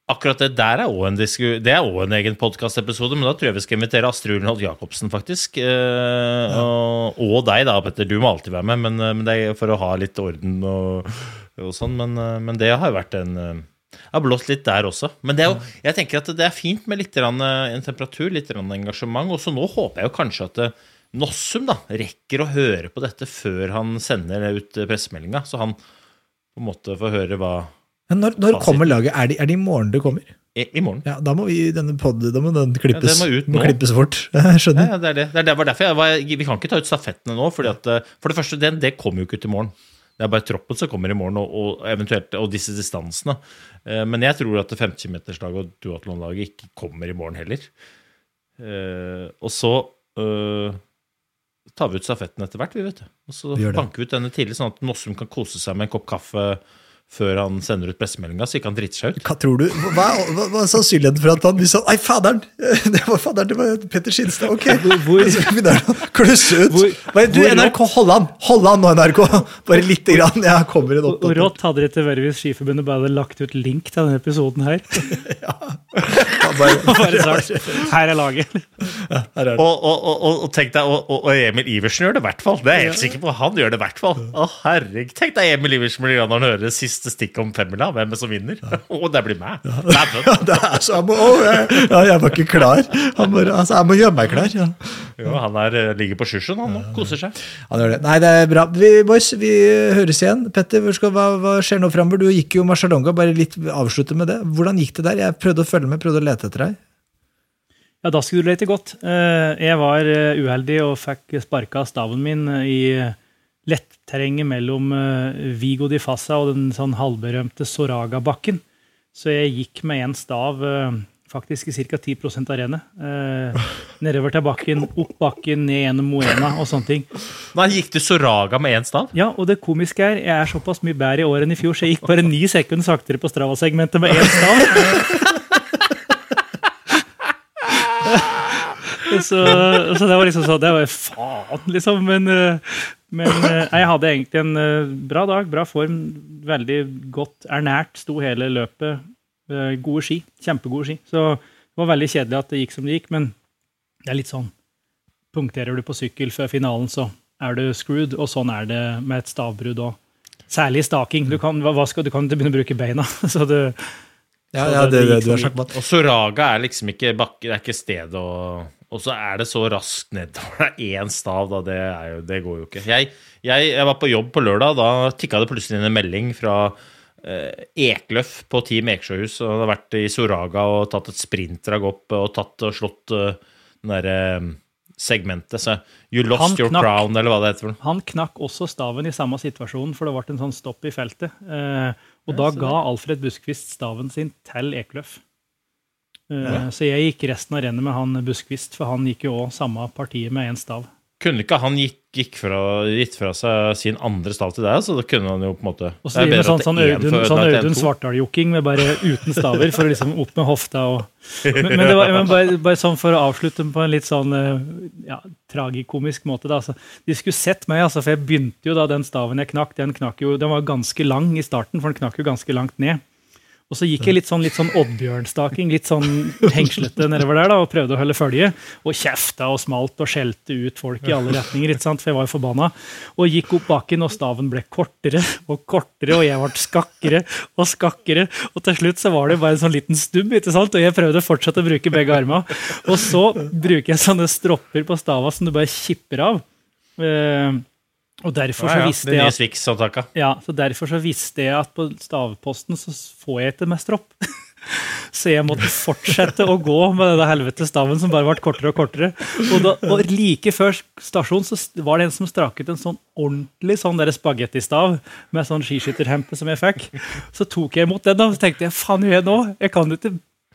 Akkurat det der er også en, en egen podkastepisode, men da tror jeg vi skal invitere Astrid Ulenholt Jacobsen, faktisk. Eh, og, og deg, da, Petter. Du må alltid være med, men, eh, men det er for å ha litt orden og, og sånn. Men, eh, men det har vært en eh, Jeg har blåst litt der også. Men det er jo, jeg tenker at det er fint med litt grann, eh, en temperatur, litt rann engasjement. Og så nå håper jeg jo kanskje at Nossum da, rekker å høre på dette før han sender ut pressemeldinga, så han på en måte får høre hva Men når, når kommer laget? Er det, er det i morgen det kommer? i, i morgen. Ja, Da må vi denne pod, da må den klippes, Ja, må ut klippes fort. Jeg skjønner. ja, det er det. det, er det var derfor jeg var, Vi kan ikke ta ut stafettene nå. at, eh, For det første, det, det kommer jo ikke ut i morgen. Det er bare troppen som kommer i morgen, og, og eventuelt og disse distansene. Eh, Men jeg tror at 50 km-laget og duatlonlaget ikke kommer i morgen heller. Eh, Og så eh, tar vi ut stafetten etter hvert, vi, vet du. Og så banker vi ut denne tidlig, sånn at Nossum kan kose seg med en kopp kaffe før han sender ut pressemeldinga, så ikke han driter seg ut. Hva tror du? Hva, hva, hva er sannsynligheten for at han blir sånn Nei, faderen! Det var faderen, det var Petter Skinstad. Ok. Hvor- Så begynner han å klusse ut. Hvor- Bare, du, hvor NRK, hold an! Hold an nå, NRK! Bare lite grann. Jeg kommer en oppdatering. rått hadde det til vært hvis Skiforbundet bare hadde lagt ut link til denne episoden her. ja. bare- bare sagt her er laget. Her er det. Og, og, og, og- tenk deg, og, Emil Iversen gjør det i hvert fall. Det er jeg helt sikker på. Han gjør det i hvert fall. Å, herregud. Tenk deg Emil Iversen blir når han hører siste stikk om femmila. Hvem som vinner? Og det blir meg. Ja. Det er så, jeg må, å, jeg, ja, jeg var ikke klar. Han bare, altså, jeg må gjøre meg klar. Ja. Jo, han er, eh, ligger på sjusjen, han nå. Koser seg. Han gjør det. Nei, det er bra. Vi, boys, vi høres igjen. Petter, skal, hva, hva skjer nå framover? Du gikk jo Marcialonga, bare litt avslutte med det. Hvordan gikk det der? Jeg prøvde å følge med, prøvde å lete etter deg. Ja, da skulle du lete godt. Eh, Jeg var eh, uheldig og fikk sparka staven min eh, i letterrenget mellom eh, Vigo di Fassa og den sånn halvberømte Soraga-bakken. Så jeg gikk med én stav eh, faktisk i ca. 10% av rennet. Eh, nedover til bakken, opp bakken, ned gjennom Moena og sånne ting. Nei, gikk du Soraga med én stav? Ja, og det komiske er, jeg er såpass mye bedre i år enn i fjor, så jeg gikk bare ni sekunder saktere på Strava-segmentet med én stav. så, så det var liksom sånn Det var jo faen, liksom. Men, eh, men eh, jeg hadde egentlig en eh, bra dag, bra form. Veldig godt ernært, sto hele løpet. Eh, Gode ski. Kjempegode ski. Så det var veldig kjedelig at det gikk som det gikk, men det er litt sånn Punkterer du på sykkel før finalen, så er du screwed, og sånn er det med et stavbrudd òg. Særlig staking. Du kan, hva skal, du kan ikke begynne å bruke beina. Så du, Ja, ja det- det, det du har for sagt Og Soraga er liksom ikke bakke, det er ikke sted å Og så er det så raskt nedover. Det er én stav, da. Det, er jo, det går jo ikke. Jeg, jeg, jeg var på jobb på lørdag. Da tikka det plutselig inn en melding fra eh, Ekløf på Team Eksjøhus. Og hadde vært i Soraga og tatt et sprintdrag opp og tatt og slått uh, den derre eh, segmentet. Så You Han lost your knakk. crown, eller hva det heter. Han knakk også staven i samme situasjon, for det ble en sånn stopp i feltet. Eh, og da ga Alfred Buskvist staven sin til Ekløf. Eh, Så jeg gikk resten av rennet med han Buskvist, for han gikk jo òg samme partiet med én stav. Kunne ikke han gikk, gikk fra, gitt fra seg sin andre stav til deg? Så da kunne han jo på en måte Og så driver med sånn, sånn Audun, sånn Audun. Svartdal-jokking med bare uten staver, for å liksom opp med hofta og Men, men, det var, men bare, bare sånn for å avslutte på en litt sånn eh, ja, tragikomisk måte, da. Altså, de skulle sett meg, altså, for jeg begynte jo da den staven jeg knakk, den knakk jo Den var ganske lang i starten, for den knakk jo ganske langt ned. Og så gikk jeg litt sånn, litt sånn Oddbjørn-staking, litt sånn hengslete nedover der, da, og prøvde å holde følge. Og kjefta og smalt og skjelte ut folk i alle retninger, ikke sant, for jeg var jo forbanna. Og gikk opp bakken, og staven ble kortere og kortere, og jeg ble skakkere og skakkere. Og til slutt så var det bare en sånn liten stubb, ikke sant, og jeg prøvde fortsatt å bruke begge armene. Og så bruker jeg sånne stropper på stava som du bare kipper av. Eh, og derfor så visste jeg at ja, så Derfor så visste jeg at på stavposten så får jeg ikke med stropp. Så jeg måtte fortsette å gå med denne helvete staven som bare ble kortere og kortere. Og, da, og like før stasjonen så var det en som strak ut en sånn ordentlig sånn spagettistav med sånn skiskytterhempe som jeg fikk. Så tok jeg imot den, og så tenkte jeg faen gjør jeg nå? Jeg kan ikke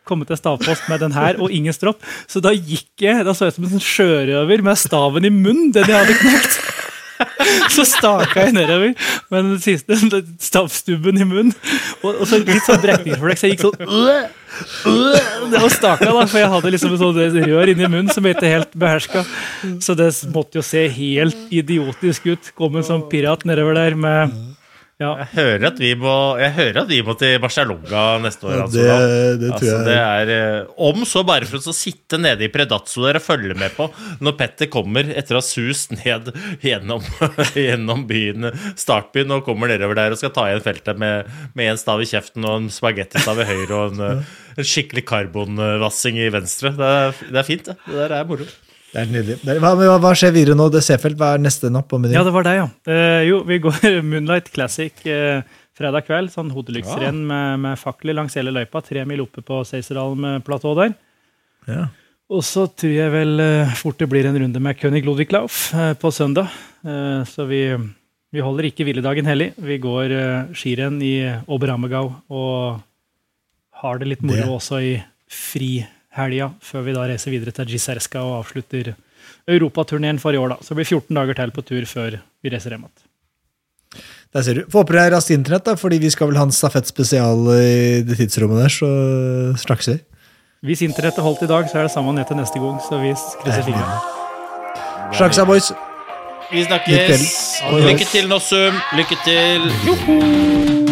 komme til stavpost med den her og ingen stropp. Så da gikk jeg, da så jeg ut som en sånn sjørøver med staven i munnen, den jeg hadde knekt. så staka jeg nedover med den siste stavstubben i munnen. Og, og så litt sånn brekningsflekk, så jeg gikk sånn øh, øh, Det var staka, da, for jeg hadde liksom et sånt rør inni munnen som jeg ikke helt beherska. Så det måtte jo se helt idiotisk ut. Kom en sånn pirat nedover der med ja. Jeg hører at vi må, jeg hører at vi må til Barcelona neste år. Ja, altså, det- det tror altså, jeg. det er, eh, Om så bare for å sitte nede i Predazzo der og følge med på når Petter kommer etter å ha sust ned gjennom, gjennom byen, startbyen og kommer nedover der og skal ta igjen feltet med, med en stav i kjeften og en spagettistav i høyre og en, eh, en skikkelig karbonvassing i venstre. Det er, det er fint, det. Det der er moro. Det er nydelig. Hva, hva, skjer videre nå? Det Seefeld, hva er neste napp på menyen? Ja, det var deg, ja. Eh, jo, vi går Moonlight Classic eh, fredag kveld. Sånn hodelyktrenn med, med fakler langs hele løypa. Tre mil oppe på Seiserdalen-platået der. Ja. Og så tror jeg vel eh, fort det blir en runde med König Ludwiglauf eh, på søndag. Eh, så vi, vi holder ikke hviledagen hellig. Vi går eh, skirenn i Oberammergau og har det litt moro Det- også i frihelga, før vi da reiser videre til Giserska og avslutter europaturneen for i år. da. Så det blir 14 dager til på tur før vi reiser hjem igjen. Der ser du. Få det er raskt internett, da, fordi vi skal vel ha en stafettspesial i det tidsrommet der, så snakkes vi. Hvis internettet holdt i dag, så er det samme ned til neste gang. Så vi krysser fingrene. Snakkes da, boys. Vi snakkes. Lykke til, Nossum. Lykke til. What